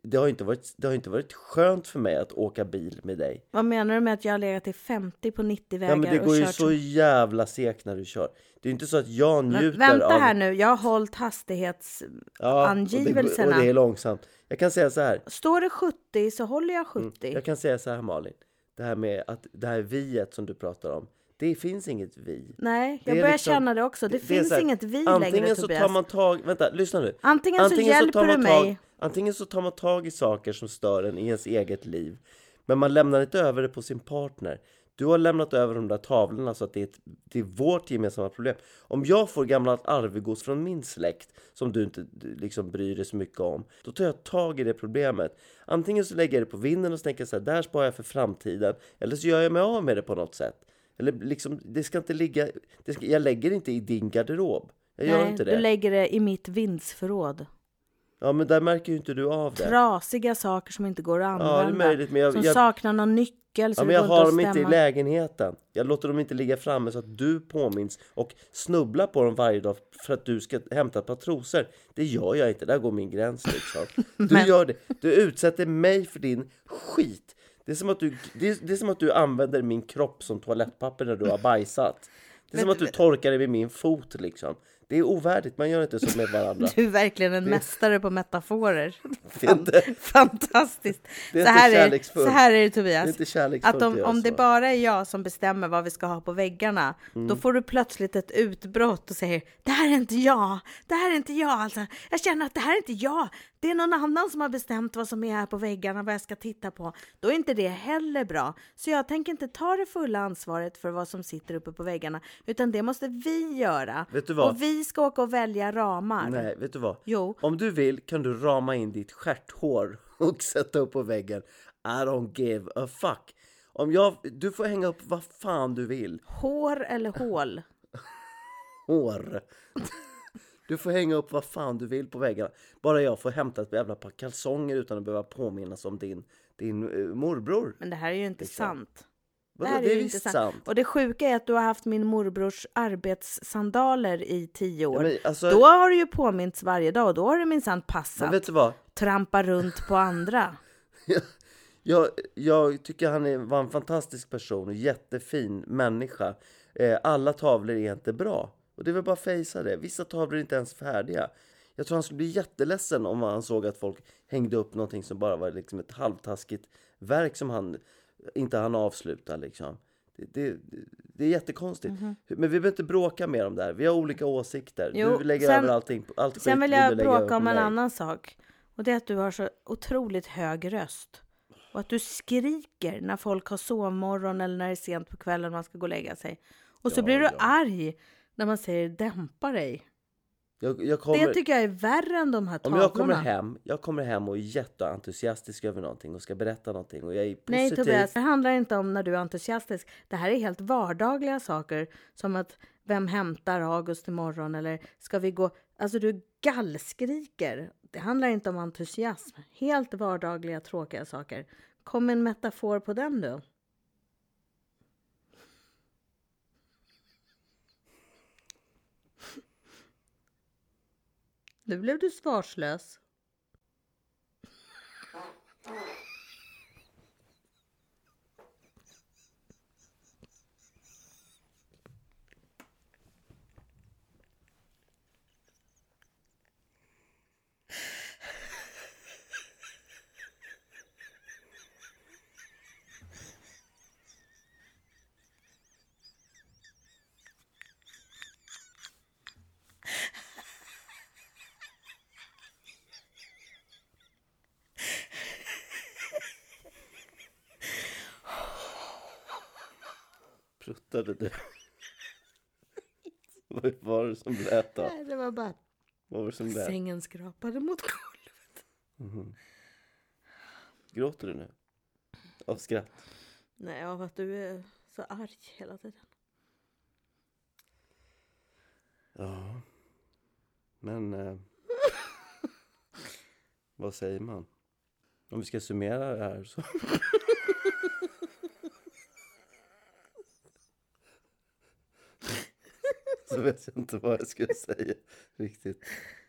Det har, inte varit, det har inte varit skönt för mig att åka bil med dig. Vad menar du med att jag har legat till 50 på 90 vägar Ja, men det går ju kört så jävla segt när du kör. Det är inte så att jag Men njuter Vänta av... här nu, jag har hållit hastighets... Ja, och. Det, och det är långsamt. Jag kan säga så här. Står det 70 så håller jag 70. Jag kan säga så här Malin. Det här med att det här viet som du pratar om. Det finns inget vi. Nej, Det jag börjar liksom- känna det också. Det, är finns så här, inget vi Antingen längre, så Tobias. tar man tag... Vänta, lyssna nu. Antingen, så hjälper tar man du tag, mig. Antingen så tar man tag i saker som stör en i ens eget liv. Men man lämnar inte över det på sin partner. Du har lämnat över de där tavlorna så att det är, ett, det är vårt gemensamma problem. Om jag får gamla arvegods från min släkt som du inte liksom bryr dig så mycket om, då tar jag tag i det problemet. Antingen så lägger jag det på vinden och så tänker så här, där sparar jag för framtiden. Eller så gör jag mig av med det på något sätt. Eller liksom, det ska inte ligga, ska, jag lägger inte i din garderob. Jag gör Nej, inte du det. lägger det i mitt vindsförråd. Ja men där märker ju inte du av det. Trasiga saker som inte går att Ja, det är använda. möjligt, men jag- som jag- saknar någon nyckel. Så Ja, men jag har dem inte i lägenheten. Jag låter dem inte ligga framme så att du påminns och snubblar på dem varje dag för att du ska hämta ett par trosor. Det gör jag inte, där går min gräns liksom. [laughs] Du Men- gör det. Du utsätter mig för din skit. Det är, som att du, det, är, det är som att du använder min kropp som toalettpapper när du har bajsat. Det är som att du torkar dig med min fot liksom. Det är ovärdigt, man gör inte så med varandra. Du är verkligen en mästare på metaforer. [laughs] Det är inte, Fantastiskt. [laughs] Det är så, inte här är, så här är det det är Tobias. inte kärleksfullt Att om, om det så. bara är jag som bestämmer vad vi ska ha på väggarna, Mm. då får du plötsligt ett utbrott och säger det här är inte jag, det här är inte jag alltså. Jag känner att det här är inte jag, det är någon annan som har bestämt vad som är här på väggarna, vad jag ska titta på. Då är inte det heller bra. Så jag tänker inte ta det fulla ansvaret för vad som sitter uppe på väggarna, utan det måste vi göra. Vet du vad? Och vi ska åka och välja ramar. Nej, vet du vad? Jo. Om du vill kan du rama in ditt stjärthår [laughs] och sätta upp på väggen. I don't give a fuck. Om jag, du får hänga upp vad fan du vill. Hår eller hål? [laughs] Hår. Du får hänga upp vad fan du vill på väggarna. Bara jag får hämta ett jävla par kalsonger utan att behöva påminnas om din, din eh, morbror. Men det här är ju inte sant. Vadå, här det är visst inte sant. Och det sjuka är att du har haft min morbrors arbetssandaler i tio år. men alltså- Då har du ju påmints varje dag och då har du minsann Men passat. vet du vad? Trampa runt på andra. [laughs] Jag, jag tycker han är, var en fantastisk person och jättefin människa. Eh, alla tavlor är inte bra. Och det är väl bara att fejsa det. Vissa tavlor är inte ens färdiga. Jag tror han skulle bli jätteledsen om han såg att folk hängde upp någonting som bara var liksom ett halvtaskigt verk som han inte hann avsluta. Liksom. Det, det, det är jättekonstigt. Men vi behöver inte bråka mer om det här. Vi har olika åsikter. Jo, du lägger sen- över allting. Allt Sen vill jag bråka om en annan sak. Och det är att du har så otroligt hög röst. Och att du skriker när folk har sovmorgon eller när det är sent på kvällen man ska gå och lägga sig. Och så Ja, blir du ja. arg när man säger dämpa dig. Jag, jag kommer... Det tycker jag är värre än de här Om tavlorna. jag kommer hem, jag kommer hem och är jätteentusiastisk över någonting och ska berätta någonting och jag är positiv. Nej Tobias, det handlar inte om när du är entusiastisk. Det här är helt vardagliga saker. Som att vem hämtar August imorgon eller ska vi gå... Alltså du gallskriker. Det handlar inte om entusiasm. Helt vardagliga tråkiga saker. Kom en metafor på den du. Nu blev du svarslös. Pruttade du? [laughs] Vad var det som lät då? Nej, det var bara Vad var det som lät? sängen skrapade mot golvet. Gråter du nu? Av skratt? Nej, av att du är så arg hela tiden. Ja. Men... Eh, [laughs] vad säger man? Om vi ska summera det här så... [laughs] så vet jag inte vad jag ska säga riktigt.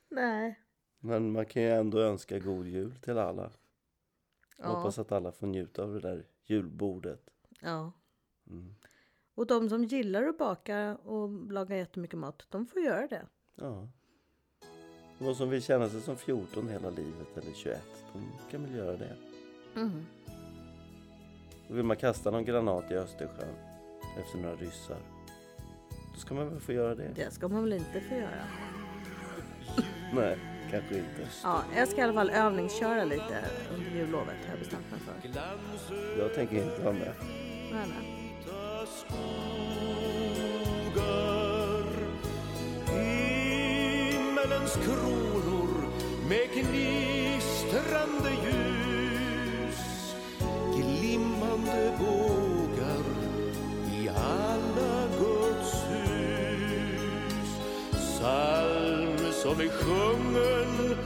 Nej. Men man kan ju ändå önska god jul till alla. Ja. Hoppas att alla får njuta av det där julbordet. Ja. Och de som gillar att baka och laga jättemycket mat, de får göra det. Ja. De som vill känna sig som 14 hela livet eller 21, de kan väl göra det. Och vill man kasta någon granat i Östersjön efter några ryssar, då ska man väl få göra det. Det ska man väl inte få göra? Nej, kanske inte. Ja, jag ska i alla fall övningsköra lite under jullovet har jag bestämt mig för. Jag tänker inte vara med. Nej, nej. Himmelens kronor med gnistrande ljus Glimmande bågar Psalm som är sjungen